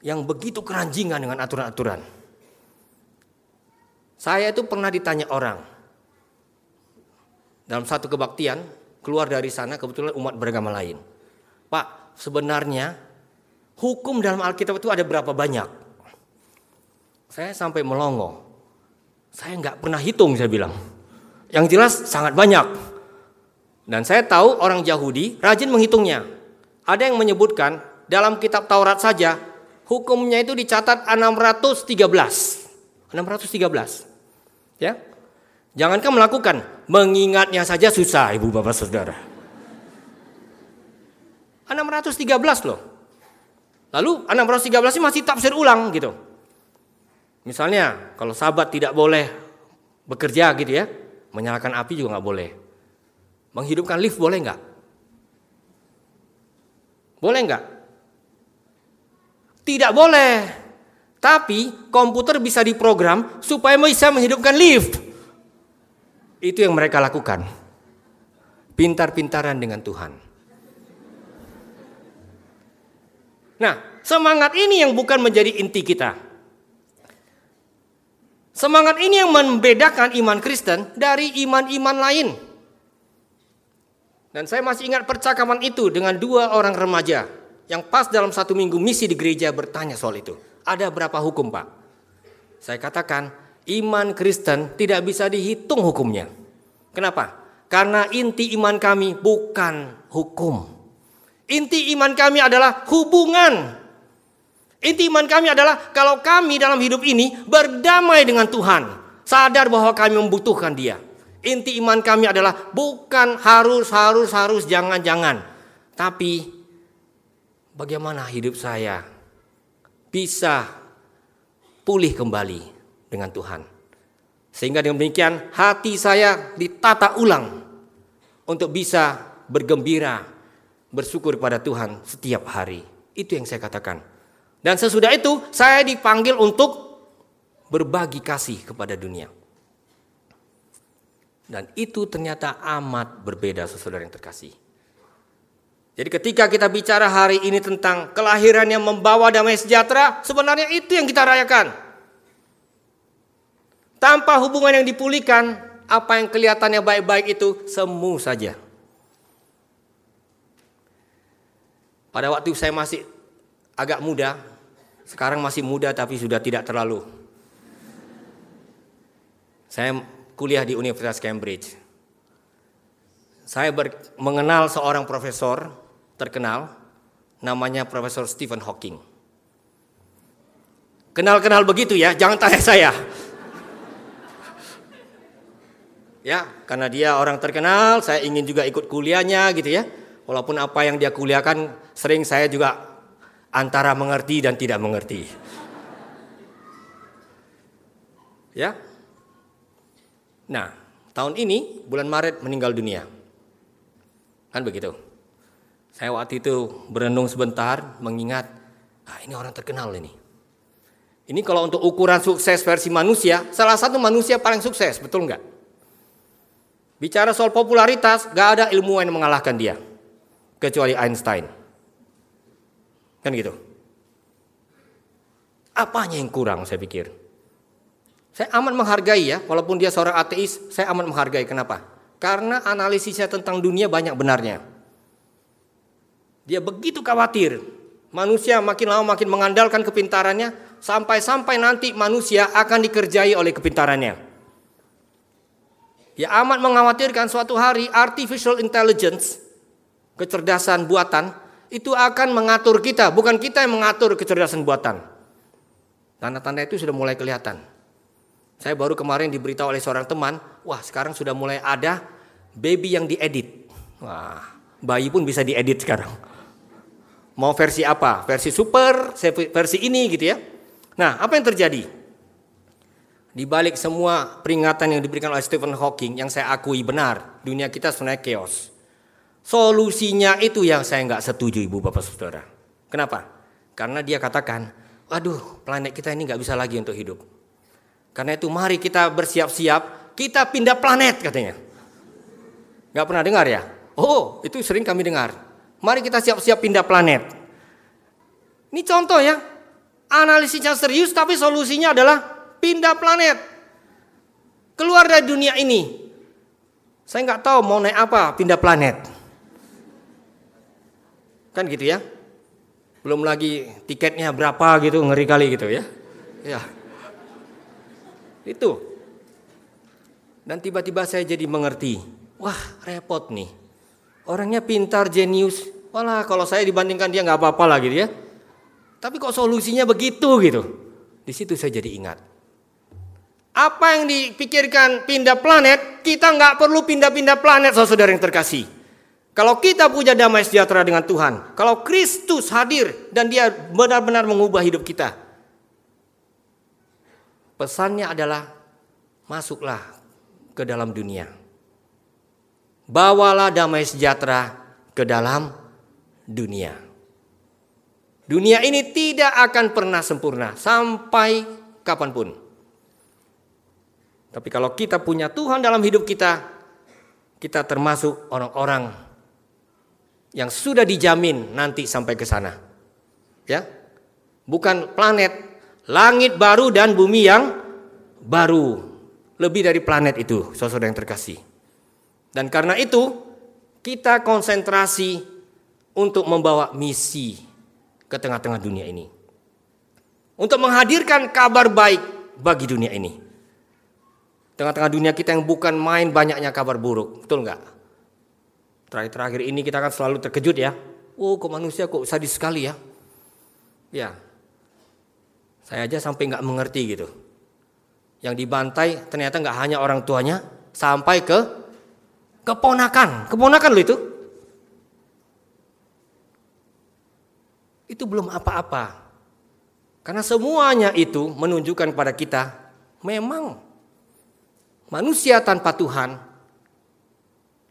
yang begitu keranjingan dengan aturan-aturan. Saya itu pernah ditanya orang dalam satu kebaktian, keluar dari sana kebetulan umat beragama lain. Pak, sebenarnya hukum dalam Alkitab itu ada berapa banyak? Saya sampai melongo. Saya nggak pernah hitung saya bilang. Yang jelas sangat banyak. Dan saya tahu orang Yahudi rajin menghitungnya. Ada yang menyebutkan dalam kitab Taurat saja hukumnya itu dicatat 613. 613. Ya. Jangankan melakukan, mengingatnya saja susah Ibu Bapak Saudara. 613 loh. Lalu 613 ini masih tafsir ulang gitu. Misalnya kalau sahabat tidak boleh bekerja gitu ya, menyalakan api juga nggak boleh. Menghidupkan lift boleh nggak? Boleh nggak? Tidak boleh. Tapi komputer bisa diprogram supaya bisa menghidupkan lift. Itu yang mereka lakukan. Pintar-pintaran dengan Tuhan. Nah, semangat ini yang bukan menjadi inti kita. Semangat ini yang membedakan iman Kristen dari iman-iman lain. Dan saya masih ingat percakapan itu dengan dua orang remaja yang pas dalam satu minggu misi di gereja bertanya soal itu. Ada berapa hukum pak? Saya katakan iman Kristen tidak bisa dihitung hukumnya. Kenapa? Karena inti iman kami bukan hukum. Inti iman kami adalah hubungan Inti iman kami adalah kalau kami dalam hidup ini berdamai dengan Tuhan, sadar bahwa kami membutuhkan Dia. Inti iman kami adalah bukan harus harus harus jangan jangan, tapi bagaimana hidup saya bisa pulih kembali dengan Tuhan. Sehingga dengan demikian hati saya ditata ulang untuk bisa bergembira, bersyukur kepada Tuhan setiap hari. Itu yang saya katakan. Dan sesudah itu saya dipanggil untuk berbagi kasih kepada dunia. Dan itu ternyata amat berbeda saudara yang terkasih. Jadi ketika kita bicara hari ini tentang kelahiran yang membawa damai sejahtera, sebenarnya itu yang kita rayakan. Tanpa hubungan yang dipulihkan, apa yang kelihatannya baik-baik itu semu saja. Pada waktu saya masih agak muda, sekarang masih muda tapi sudah tidak terlalu. Saya kuliah di Universitas Cambridge. Saya ber, mengenal seorang profesor terkenal namanya Profesor Stephen Hawking. Kenal-kenal begitu ya, jangan tanya saya. Ya, karena dia orang terkenal, saya ingin juga ikut kuliahnya gitu ya. Walaupun apa yang dia kuliahkan sering saya juga antara mengerti dan tidak mengerti. Ya. Nah, tahun ini bulan Maret meninggal dunia. Kan begitu. Saya waktu itu berenung sebentar mengingat, ah ini orang terkenal ini. Ini kalau untuk ukuran sukses versi manusia, salah satu manusia paling sukses, betul nggak? Bicara soal popularitas, gak ada ilmuwan yang mengalahkan dia. Kecuali Einstein. Kan gitu. Apanya yang kurang saya pikir? Saya amat menghargai ya, walaupun dia seorang ateis, saya amat menghargai. Kenapa? Karena analisisnya tentang dunia banyak benarnya. Dia begitu khawatir. Manusia makin lama makin mengandalkan kepintarannya, sampai-sampai nanti manusia akan dikerjai oleh kepintarannya. Ya amat mengkhawatirkan suatu hari artificial intelligence, kecerdasan buatan, itu akan mengatur kita, bukan kita yang mengatur kecerdasan buatan. Tanda-tanda itu sudah mulai kelihatan. Saya baru kemarin diberitahu oleh seorang teman, wah sekarang sudah mulai ada baby yang diedit. Wah, bayi pun bisa diedit sekarang. Mau versi apa? Versi super, versi ini gitu ya. Nah, apa yang terjadi? Di balik semua peringatan yang diberikan oleh Stephen Hawking yang saya akui benar, dunia kita sebenarnya chaos. Solusinya itu yang saya nggak setuju ibu bapak saudara. Kenapa? Karena dia katakan, waduh planet kita ini nggak bisa lagi untuk hidup. Karena itu mari kita bersiap-siap, kita pindah planet katanya. Nggak pernah dengar ya? Oh itu sering kami dengar. Mari kita siap-siap pindah planet. Ini contoh ya, analisisnya serius tapi solusinya adalah pindah planet. Keluar dari dunia ini. Saya nggak tahu mau naik apa pindah planet. Kan gitu ya. Belum lagi tiketnya berapa gitu, ngeri kali gitu ya. Ya. Itu. Dan tiba-tiba saya jadi mengerti. Wah repot nih. Orangnya pintar, jenius. Walah kalau saya dibandingkan dia nggak apa-apa lah gitu ya. Tapi kok solusinya begitu gitu. Di situ saya jadi ingat. Apa yang dipikirkan pindah planet, kita nggak perlu pindah-pindah planet saudara yang terkasih. Kalau kita punya damai sejahtera dengan Tuhan, kalau Kristus hadir dan dia benar-benar mengubah hidup kita. Pesannya adalah masuklah ke dalam dunia. Bawalah damai sejahtera ke dalam dunia. Dunia ini tidak akan pernah sempurna sampai kapan pun. Tapi kalau kita punya Tuhan dalam hidup kita, kita termasuk orang-orang yang sudah dijamin nanti sampai ke sana. Ya. Bukan planet, langit baru dan bumi yang baru. Lebih dari planet itu, saudara yang terkasih. Dan karena itu, kita konsentrasi untuk membawa misi ke tengah-tengah dunia ini. Untuk menghadirkan kabar baik bagi dunia ini. Tengah-tengah dunia kita yang bukan main banyaknya kabar buruk, betul nggak? Terakhir-terakhir ini kita akan selalu terkejut ya. Oh, kok manusia kok sadis sekali ya? Ya, saya aja sampai nggak mengerti gitu. Yang dibantai ternyata nggak hanya orang tuanya, sampai ke keponakan, keponakan lo itu. Itu belum apa-apa. Karena semuanya itu menunjukkan kepada kita memang manusia tanpa Tuhan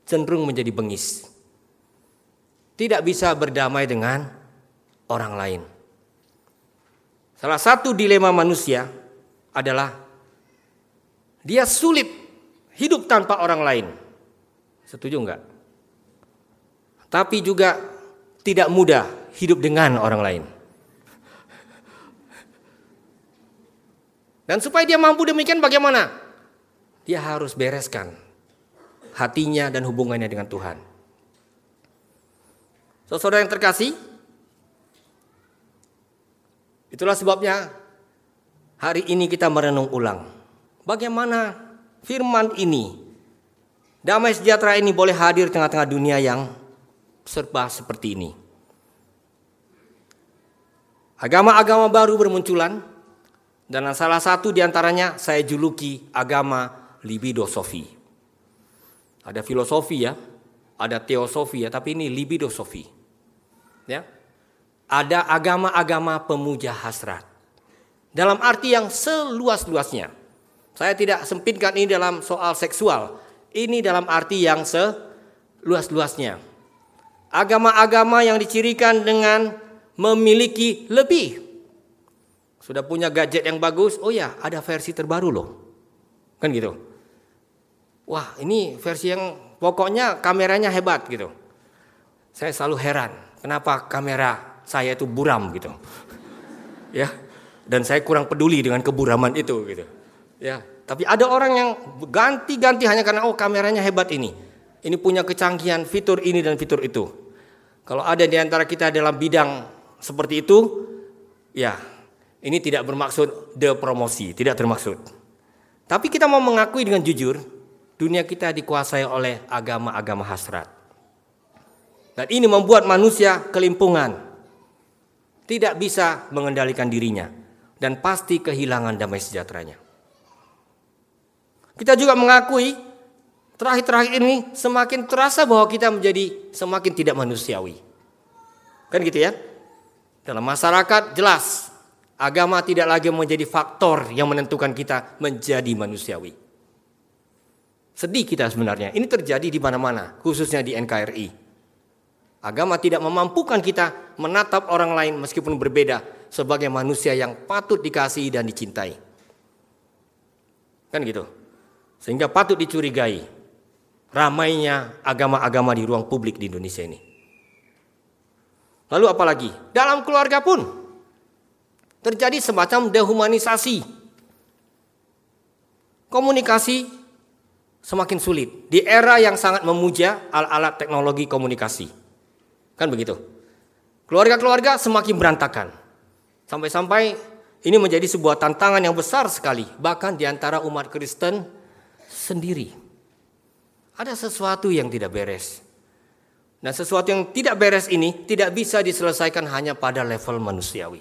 cenderung menjadi bengis. Tidak bisa berdamai dengan orang lain. Salah satu dilema manusia adalah dia sulit hidup tanpa orang lain. Setuju enggak? Tapi juga tidak mudah hidup dengan orang lain. Dan supaya dia mampu demikian bagaimana? Dia harus bereskan hatinya dan hubungannya dengan Tuhan. Saudara yang terkasih, itulah sebabnya hari ini kita merenung ulang. Bagaimana firman ini, damai sejahtera ini boleh hadir tengah-tengah dunia yang serba seperti ini. Agama-agama baru bermunculan, dan salah satu di antaranya saya juluki agama libidosofi. Ada filosofi ya, ada teosofi ya, tapi ini libidosofi. Ya. Ada agama-agama pemuja hasrat. Dalam arti yang seluas-luasnya. Saya tidak sempitkan ini dalam soal seksual. Ini dalam arti yang seluas-luasnya. Agama-agama yang dicirikan dengan memiliki lebih. Sudah punya gadget yang bagus, oh ya ada versi terbaru loh. Kan gitu. Wah ini versi yang pokoknya kameranya hebat gitu. Saya selalu heran kenapa kamera saya itu buram gitu. ya, dan saya kurang peduli dengan keburaman itu gitu. Ya, tapi ada orang yang ganti-ganti hanya karena oh kameranya hebat ini. Ini punya kecanggihan fitur ini dan fitur itu. Kalau ada di antara kita dalam bidang seperti itu, ya ini tidak bermaksud de promosi, tidak termaksud. Tapi kita mau mengakui dengan jujur, dunia kita dikuasai oleh agama-agama hasrat. Dan ini membuat manusia kelimpungan. Tidak bisa mengendalikan dirinya. Dan pasti kehilangan damai sejahteranya. Kita juga mengakui terakhir-terakhir ini semakin terasa bahwa kita menjadi semakin tidak manusiawi. Kan gitu ya? Dalam masyarakat jelas agama tidak lagi menjadi faktor yang menentukan kita menjadi manusiawi. Sedih kita sebenarnya. Ini terjadi di mana-mana, khususnya di NKRI. Agama tidak memampukan kita menatap orang lain meskipun berbeda sebagai manusia yang patut dikasihi dan dicintai. Kan gitu. Sehingga patut dicurigai ramainya agama-agama di ruang publik di Indonesia ini. Lalu apalagi? Dalam keluarga pun terjadi semacam dehumanisasi. Komunikasi semakin sulit di era yang sangat memuja alat-alat teknologi komunikasi. Kan begitu. Keluarga-keluarga semakin berantakan. Sampai-sampai Ini menjadi sebuah tantangan yang besar sekali, bahkan di antara umat Kristen sendiri. Ada sesuatu yang tidak beres. Dan sesuatu yang tidak beres ini tidak bisa diselesaikan hanya pada level manusiawi.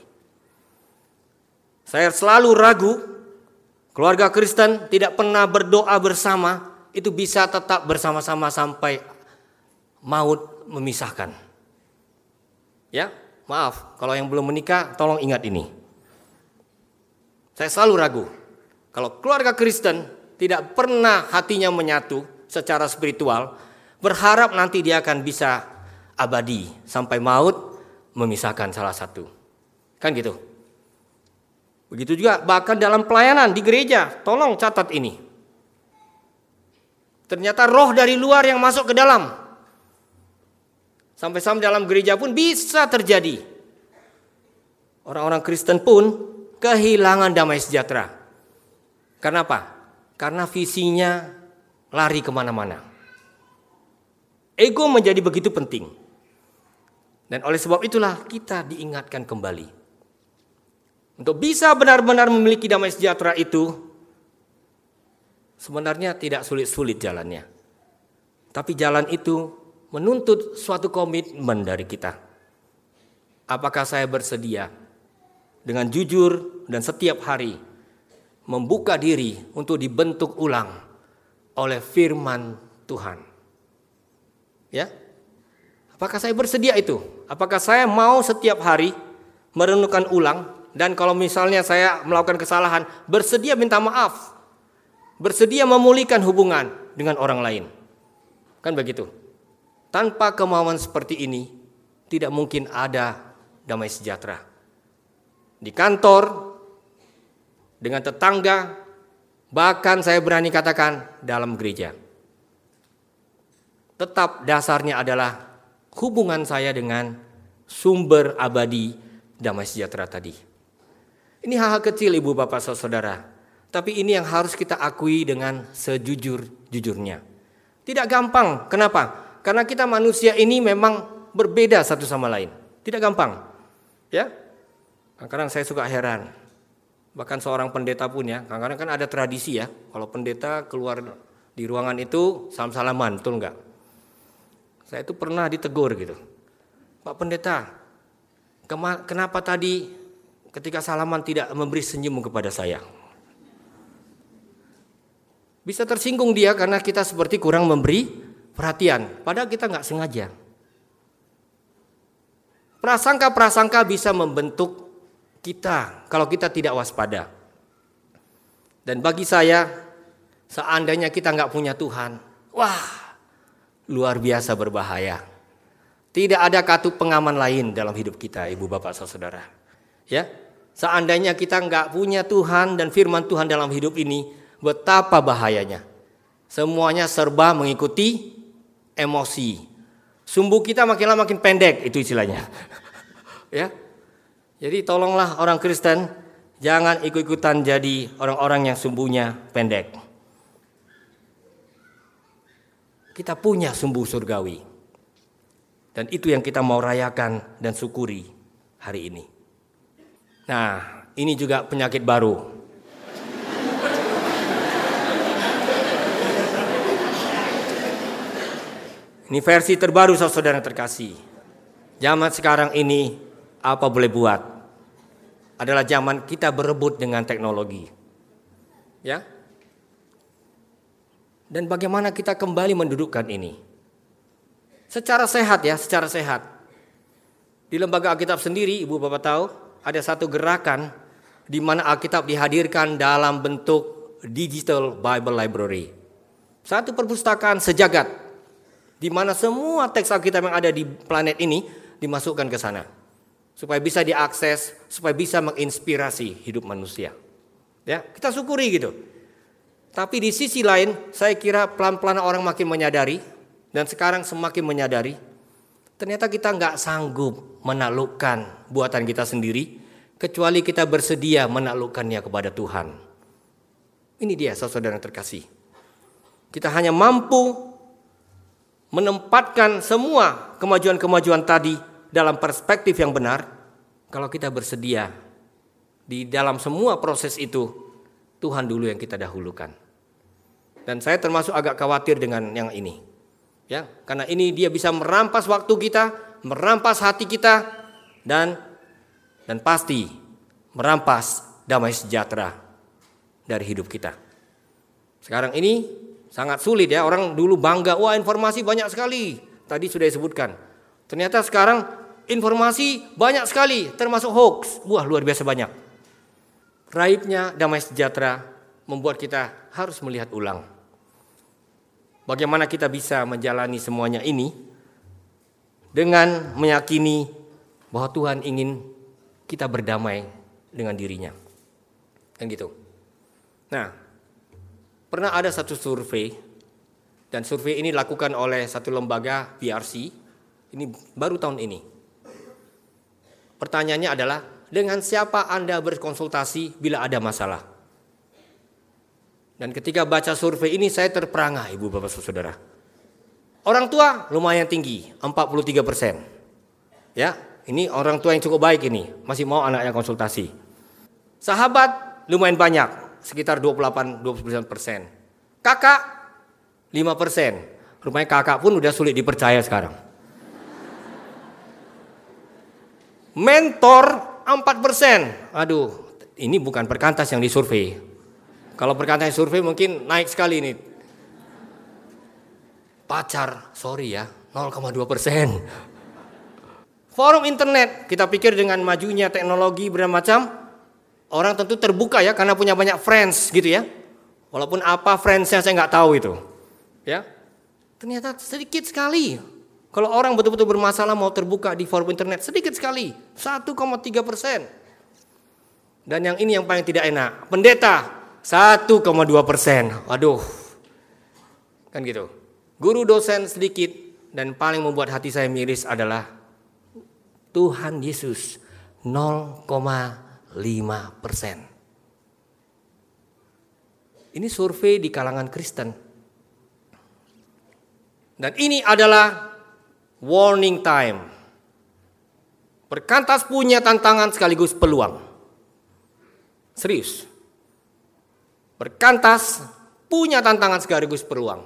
Saya selalu ragu keluarga Kristen tidak pernah berdoa bersama itu bisa tetap bersama-sama sampai maut memisahkan. Ya, maaf kalau yang belum menikah tolong ingat ini. Saya selalu ragu. Kalau keluarga Kristen tidak pernah hatinya menyatu secara spiritual, berharap nanti dia akan bisa abadi sampai maut memisahkan salah satu. Kan gitu. Begitu juga bahkan dalam pelayanan di gereja, tolong catat ini. Ternyata roh dari luar yang masuk ke dalam. Sampai-sampai dalam gereja pun bisa terjadi. Orang-orang Kristen pun kehilangan damai sejahtera. Karena apa? Karena visinya lari ke mana-mana. Ego menjadi begitu penting. Dan oleh sebab itulah kita diingatkan kembali. Untuk bisa benar-benar memiliki damai sejahtera itu, sebenarnya tidak sulit-sulit jalannya. Tapi jalan itu menuntut suatu komitmen dari kita. Apakah saya bersedia dengan jujur dan setiap hari membuka diri untuk dibentuk ulang oleh firman Tuhan. Ya. Apakah saya bersedia itu? Apakah saya mau setiap hari merenungkan ulang dan kalau misalnya saya melakukan kesalahan, bersedia minta maaf. Bersedia memulihkan hubungan dengan orang lain. Kan begitu. Tanpa kemauan seperti ini, tidak mungkin ada damai sejahtera di kantor, dengan tetangga, bahkan saya berani katakan dalam gereja. Tetap dasarnya adalah hubungan saya dengan sumber abadi damai sejahtera tadi. Ini hal-hal kecil ibu bapak saudara, tapi ini yang harus kita akui dengan sejujur-jujurnya. Tidak gampang, kenapa? Karena kita manusia ini memang berbeda satu sama lain. Tidak gampang. Ya, Kadang-kadang saya suka heran. Bahkan seorang pendeta pun ya, kadang-kadang kan ada tradisi ya. Kalau pendeta keluar di ruangan itu salam-salaman, betul enggak? Saya itu pernah ditegur gitu. Pak pendeta, kenapa tadi ketika salaman tidak memberi senyum kepada saya? Bisa tersinggung dia karena kita seperti kurang memberi perhatian. Padahal kita nggak sengaja. Prasangka-prasangka bisa membentuk kita kalau kita tidak waspada. Dan bagi saya, seandainya kita nggak punya Tuhan, wah, luar biasa berbahaya. Tidak ada katu pengaman lain dalam hidup kita, ibu bapak saudara. Ya, seandainya kita nggak punya Tuhan dan firman Tuhan dalam hidup ini, betapa bahayanya. Semuanya serba mengikuti emosi. Sumbu kita makin lama makin pendek, itu istilahnya. ya, jadi tolonglah orang Kristen jangan ikut-ikutan jadi orang-orang yang sumbunya pendek. Kita punya sumbu surgawi. Dan itu yang kita mau rayakan dan syukuri hari ini. Nah, ini juga penyakit baru. Ini versi terbaru saudara terkasih. Zaman sekarang ini apa boleh buat? adalah zaman kita berebut dengan teknologi. Ya. Dan bagaimana kita kembali mendudukkan ini? Secara sehat ya, secara sehat. Di lembaga Alkitab sendiri, Ibu Bapak tahu, ada satu gerakan di mana Alkitab dihadirkan dalam bentuk digital Bible Library. Satu perpustakaan sejagat di mana semua teks Alkitab yang ada di planet ini dimasukkan ke sana supaya bisa diakses, supaya bisa menginspirasi hidup manusia. Ya, kita syukuri gitu. Tapi di sisi lain, saya kira pelan-pelan orang makin menyadari dan sekarang semakin menyadari ternyata kita nggak sanggup menaklukkan buatan kita sendiri kecuali kita bersedia menaklukkannya kepada Tuhan. Ini dia saudara terkasih. Kita hanya mampu menempatkan semua kemajuan-kemajuan tadi dalam perspektif yang benar kalau kita bersedia di dalam semua proses itu Tuhan dulu yang kita dahulukan. Dan saya termasuk agak khawatir dengan yang ini. Ya, karena ini dia bisa merampas waktu kita, merampas hati kita dan dan pasti merampas damai sejahtera dari hidup kita. Sekarang ini sangat sulit ya, orang dulu bangga, wah informasi banyak sekali. Tadi sudah disebutkan. Ternyata sekarang informasi banyak sekali, termasuk hoax. Wah, luar biasa banyak. Raibnya damai sejahtera membuat kita harus melihat ulang. Bagaimana kita bisa menjalani semuanya ini dengan meyakini bahwa Tuhan ingin kita berdamai dengan dirinya. Kan gitu. Nah, pernah ada satu survei dan survei ini dilakukan oleh satu lembaga PRC. Ini baru tahun ini. Pertanyaannya adalah dengan siapa Anda berkonsultasi bila ada masalah? Dan ketika baca survei ini saya terperangah Ibu Bapak Saudara. Orang tua lumayan tinggi, 43 persen. Ya, ini orang tua yang cukup baik ini, masih mau anaknya konsultasi. Sahabat lumayan banyak, sekitar 28-29 persen. Kakak 5 persen. Rupanya kakak pun udah sulit dipercaya sekarang. Mentor 4 persen. Aduh, ini bukan perkantas yang disurvei. Kalau perkantas yang survei mungkin naik sekali ini. Pacar, sorry ya, 0,2 persen. Forum internet, kita pikir dengan majunya teknologi bermacam, orang tentu terbuka ya karena punya banyak friends gitu ya. Walaupun apa friendsnya saya nggak tahu itu. Ya, ternyata sedikit sekali. Kalau orang betul-betul bermasalah mau terbuka di forum internet sedikit sekali, 1,3 persen. Dan yang ini yang paling tidak enak, pendeta 1,2 persen. Waduh, kan gitu. Guru dosen sedikit dan paling membuat hati saya miris adalah Tuhan Yesus 0,5 persen. Ini survei di kalangan Kristen. Dan ini adalah warning time. Perkantas punya tantangan sekaligus peluang. Serius. Perkantas punya tantangan sekaligus peluang.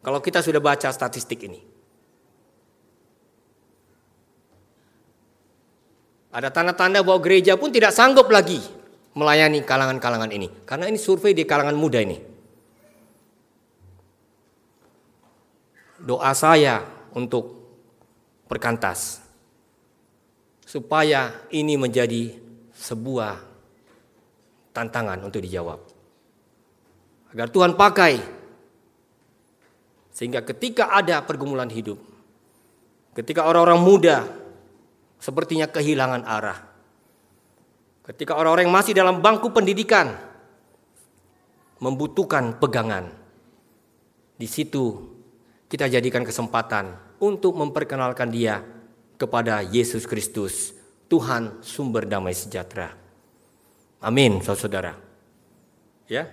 Kalau kita sudah baca statistik ini. Ada tanda-tanda bahwa gereja pun tidak sanggup lagi melayani kalangan-kalangan ini. Karena ini survei di kalangan muda ini. Doa saya untuk perkantas. Supaya ini menjadi sebuah tantangan untuk dijawab. Agar Tuhan pakai. Sehingga ketika ada pergumulan hidup. Ketika orang-orang muda sepertinya kehilangan arah. Ketika orang-orang yang masih dalam bangku pendidikan membutuhkan pegangan, di situ kita jadikan kesempatan untuk memperkenalkan dia kepada Yesus Kristus, Tuhan sumber damai sejahtera. Amin, saudara. Ya,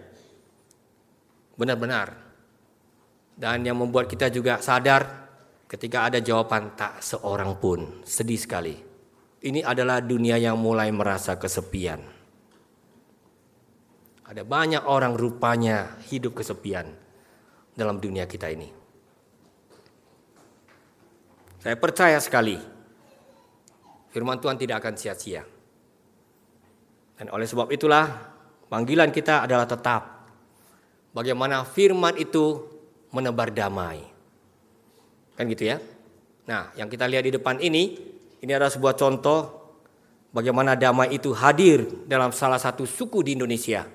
benar-benar. Dan yang membuat kita juga sadar Ketika ada jawaban tak seorang pun, sedih sekali. Ini adalah dunia yang mulai merasa kesepian. Ada banyak orang rupanya hidup kesepian dalam dunia kita ini. Saya percaya sekali firman Tuhan tidak akan sia-sia. Dan oleh sebab itulah panggilan kita adalah tetap bagaimana firman itu menebar damai Kan gitu ya. Nah, yang kita lihat di depan ini, ini adalah sebuah contoh bagaimana damai itu hadir dalam salah satu suku di Indonesia.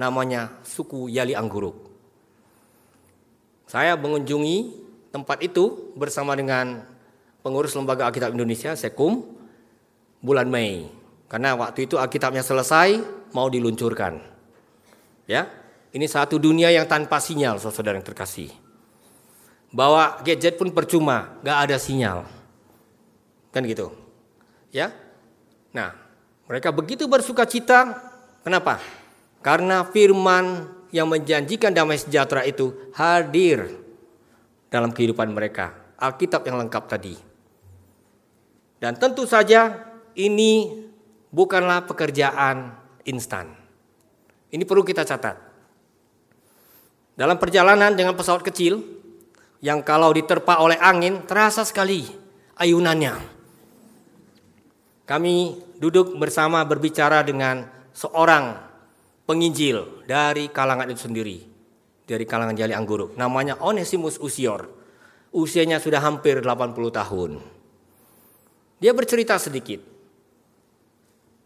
Namanya suku Yali Angguruk. Saya mengunjungi tempat itu bersama dengan pengurus Lembaga Alkitab Indonesia, Sekum, bulan Mei. Karena waktu itu Alkitabnya selesai, mau diluncurkan. Ya, ini satu dunia yang tanpa sinyal, saudara yang terkasih. Bawa gadget pun percuma, gak ada sinyal. Kan gitu. Ya. Nah, mereka begitu bersuka cita. Kenapa? Karena firman yang menjanjikan damai sejahtera itu hadir dalam kehidupan mereka. Alkitab yang lengkap tadi. Dan tentu saja ini bukanlah pekerjaan instan. Ini perlu kita catat. Dalam perjalanan dengan pesawat kecil yang kalau diterpa oleh angin terasa sekali ayunannya. Kami duduk bersama berbicara dengan seorang penginjil dari kalangan itu sendiri. Dari kalangan Jali Angguruk. Namanya Onesimus Usior. Usianya sudah hampir 80 tahun. Dia bercerita sedikit.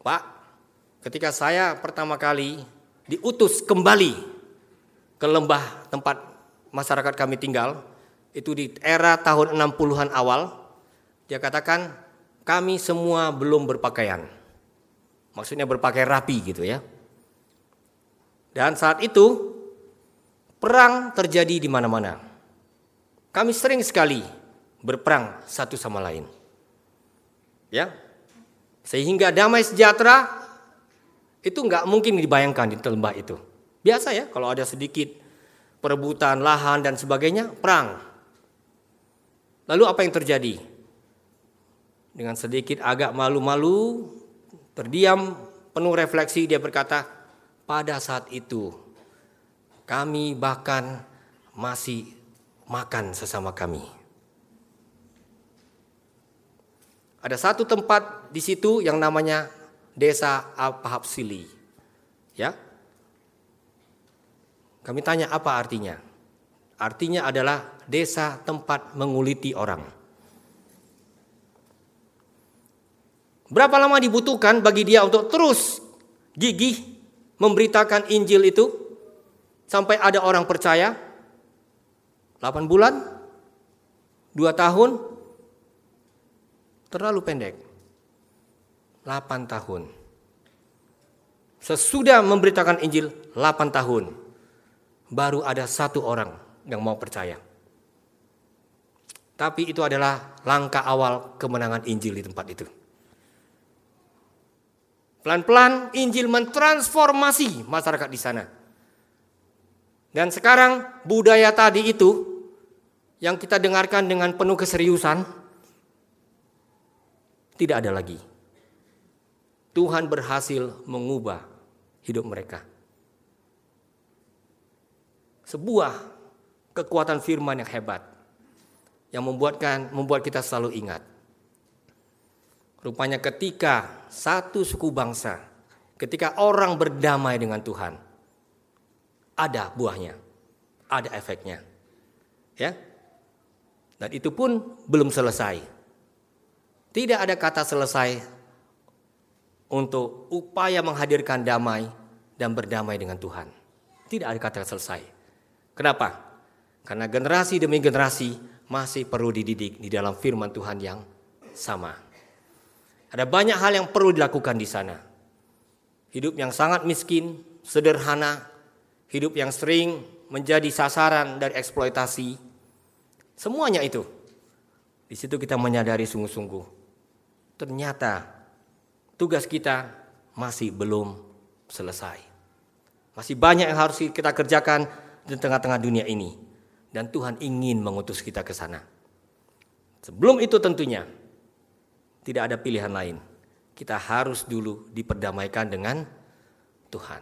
Pak, ketika saya pertama kali diutus kembali ke lembah tempat masyarakat kami tinggal, itu di era tahun 60-an awal, dia katakan kami semua belum berpakaian. Maksudnya berpakaian rapi gitu ya. Dan saat itu perang terjadi di mana-mana. Kami sering sekali berperang satu sama lain. Ya. Sehingga damai sejahtera itu nggak mungkin dibayangkan di lembah itu. Biasa ya kalau ada sedikit perebutan lahan dan sebagainya, perang. Lalu apa yang terjadi? Dengan sedikit agak malu-malu, terdiam, penuh refleksi dia berkata, pada saat itu kami bahkan masih makan sesama kami. Ada satu tempat di situ yang namanya Desa Apahapsili. Ya. Kami tanya apa artinya? Artinya adalah desa tempat menguliti orang. Berapa lama dibutuhkan bagi dia untuk terus gigih memberitakan Injil itu sampai ada orang percaya? 8 bulan? 2 tahun? Terlalu pendek. 8 tahun. Sesudah memberitakan Injil 8 tahun, baru ada satu orang yang mau percaya. Tapi itu adalah langkah awal kemenangan Injil di tempat itu. Pelan-pelan Injil mentransformasi masyarakat di sana. Dan sekarang budaya tadi itu yang kita dengarkan dengan penuh keseriusan tidak ada lagi. Tuhan berhasil mengubah hidup mereka. Sebuah kekuatan firman yang hebat yang membuatkan membuat kita selalu ingat Rupanya ketika satu suku bangsa, ketika orang berdamai dengan Tuhan, ada buahnya, ada efeknya. Ya. Dan itu pun belum selesai. Tidak ada kata selesai untuk upaya menghadirkan damai dan berdamai dengan Tuhan. Tidak ada kata selesai. Kenapa? Karena generasi demi generasi masih perlu dididik di dalam firman Tuhan yang sama. Ada banyak hal yang perlu dilakukan di sana. Hidup yang sangat miskin, sederhana, hidup yang sering menjadi sasaran dari eksploitasi. Semuanya itu. Di situ kita menyadari sungguh-sungguh. Ternyata tugas kita masih belum selesai. Masih banyak yang harus kita kerjakan di tengah-tengah dunia ini. Dan Tuhan ingin mengutus kita ke sana. Sebelum itu tentunya tidak ada pilihan lain. Kita harus dulu diperdamaikan dengan Tuhan.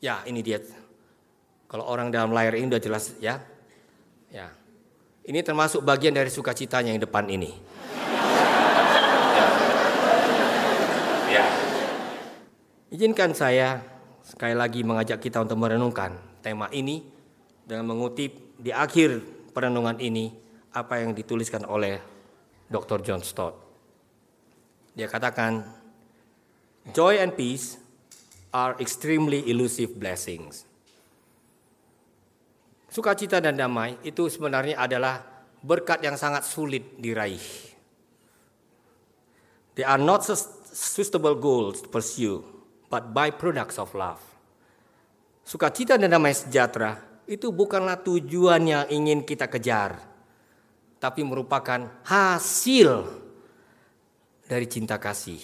Ya, ini dia. Kalau orang dalam layar ini sudah jelas ya. Ya. Ini termasuk bagian dari sukacitanya yang depan ini. Ya. Izinkan saya sekali lagi mengajak kita untuk merenungkan tema ini dengan mengutip di akhir perenungan ini apa yang dituliskan oleh Dr. John Stott. Dia katakan, joy and peace are extremely elusive blessings. Sukacita dan damai itu sebenarnya adalah berkat yang sangat sulit diraih. They are not sustainable goals to pursue, but byproducts of love. Sukacita dan damai sejahtera itu bukanlah tujuan yang ingin kita kejar, tapi merupakan hasil dari cinta kasih.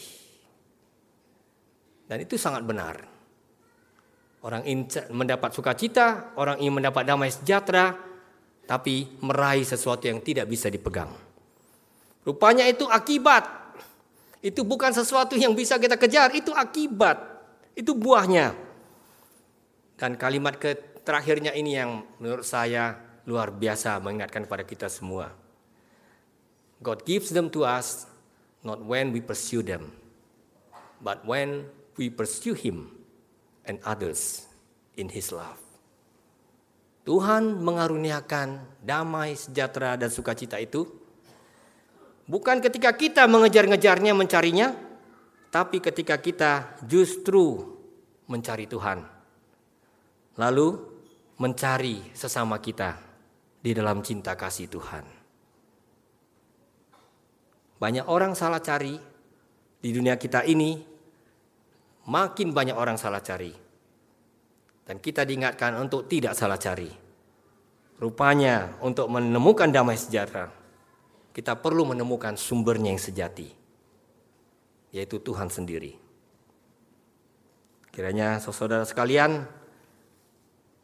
Dan itu sangat benar. Orang ingin mendapat sukacita, orang ingin mendapat damai sejahtera, tapi meraih sesuatu yang tidak bisa dipegang. Rupanya itu akibat Itu bukan sesuatu yang bisa kita kejar, itu akibat, itu buahnya. Dan kalimat ke terakhirnya ini yang menurut saya luar biasa mengingatkan kepada kita semua. God gives them to us not when we pursue them, but when we pursue Him and others in His love. Tuhan mengaruniakan damai, sejahtera, dan sukacita itu bukan ketika kita mengejar-ngejarnya, mencarinya, tapi ketika kita justru mencari Tuhan, lalu mencari sesama kita di dalam cinta kasih Tuhan. Banyak orang salah cari di dunia kita ini, makin banyak orang salah cari. Dan kita diingatkan untuk tidak salah cari. Rupanya untuk menemukan damai sejahtera, kita perlu menemukan sumbernya yang sejati, yaitu Tuhan sendiri. Kiranya saudara sekalian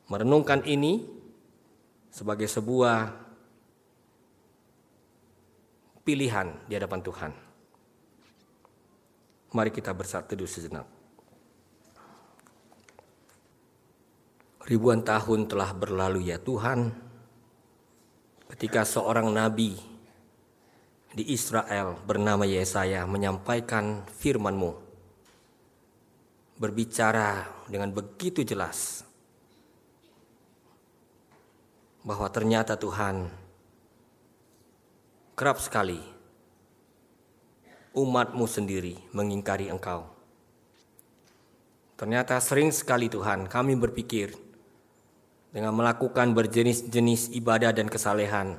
merenungkan ini sebagai sebuah pilihan di hadapan Tuhan. Mari kita bersatu teduh sejenak. Ribuan tahun telah berlalu ya Tuhan, ketika seorang nabi di Israel bernama Yesaya menyampaikan firman-Mu, berbicara dengan begitu jelas bahwa ternyata Tuhan kerap sekali umatmu sendiri mengingkari engkau. Ternyata sering sekali Tuhan kami berpikir dengan melakukan berjenis-jenis ibadah dan kesalehan.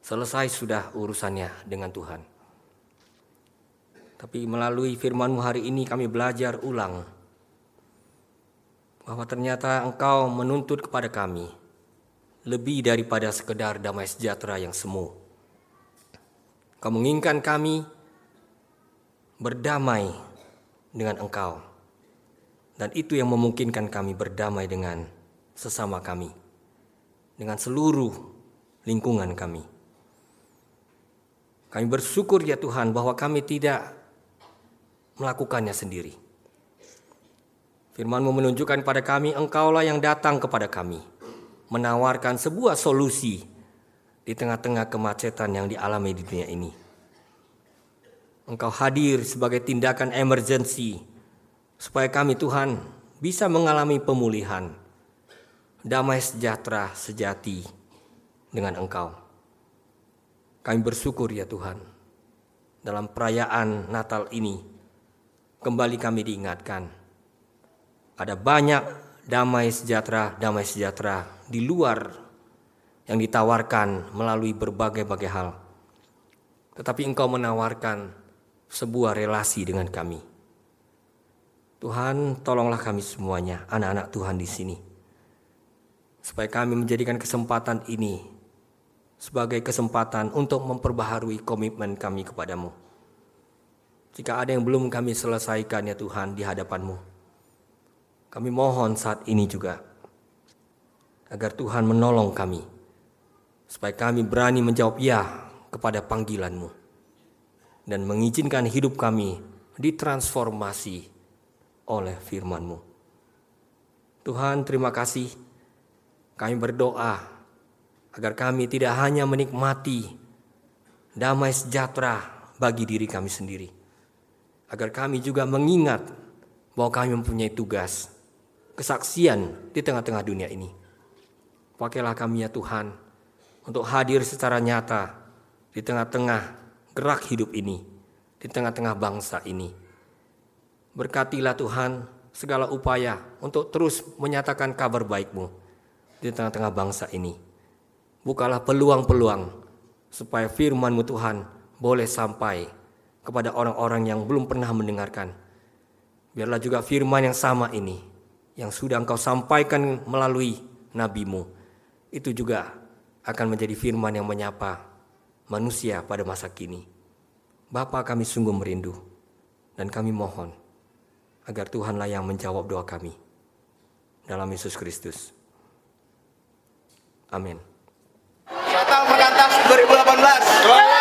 Selesai sudah urusannya dengan Tuhan. Tapi melalui firmanmu hari ini kami belajar ulang bahwa ternyata engkau menuntut kepada kami lebih daripada sekedar damai sejahtera yang semu. Kau menginginkan kami berdamai dengan engkau. Dan itu yang memungkinkan kami berdamai dengan sesama kami, dengan seluruh lingkungan kami. Kami bersyukur ya Tuhan bahwa kami tidak melakukannya sendiri. Firman-Mu menunjukkan pada kami engkaulah yang datang kepada kami, menawarkan sebuah solusi di tengah-tengah kemacetan yang dialami di dunia ini. Engkau hadir sebagai tindakan emergency supaya kami Tuhan bisa mengalami pemulihan damai sejahtera sejati dengan Engkau. Kami bersyukur ya Tuhan, dalam perayaan Natal ini kembali kami diingatkan ada banyak damai sejahtera, damai sejahtera di luar yang ditawarkan melalui berbagai-bagai hal. Tetapi Engkau menawarkan sebuah relasi dengan kami. Tuhan, tolonglah kami semuanya, anak-anak Tuhan di sini supaya kami menjadikan kesempatan ini sebagai kesempatan untuk memperbaharui komitmen kami kepadamu. Jika ada yang belum kami selesaikan ya Tuhan di hadapanmu, kami mohon saat ini juga agar Tuhan menolong kami, supaya kami berani menjawab ya kepada panggilanmu dan mengizinkan hidup kami ditransformasi oleh firman-Mu. Tuhan terima kasih kami berdoa agar kami tidak hanya menikmati damai sejahtera bagi diri kami sendiri. Agar kami juga mengingat bahwa kami mempunyai tugas, kesaksian di tengah-tengah dunia ini. Pakailah kami ya Tuhan untuk hadir secara nyata di tengah-tengah gerak hidup ini, di tengah-tengah bangsa ini. Berkatilah Tuhan segala upaya untuk terus menyatakan kabar baik-Mu di tengah-tengah bangsa ini. Bukalah peluang-peluang supaya firman-Mu Tuhan boleh sampai kepada orang-orang yang belum pernah mendengarkan. Biarlah juga firman yang sama ini yang sudah Engkau sampaikan melalui nabimu itu juga akan menjadi firman yang menyapa manusia pada masa kini. Bapa kami sungguh merindu dan kami mohon agar Tuhanlah yang menjawab doa kami. Dalam Yesus Kristus. Amin. Natal Perkantas 2018.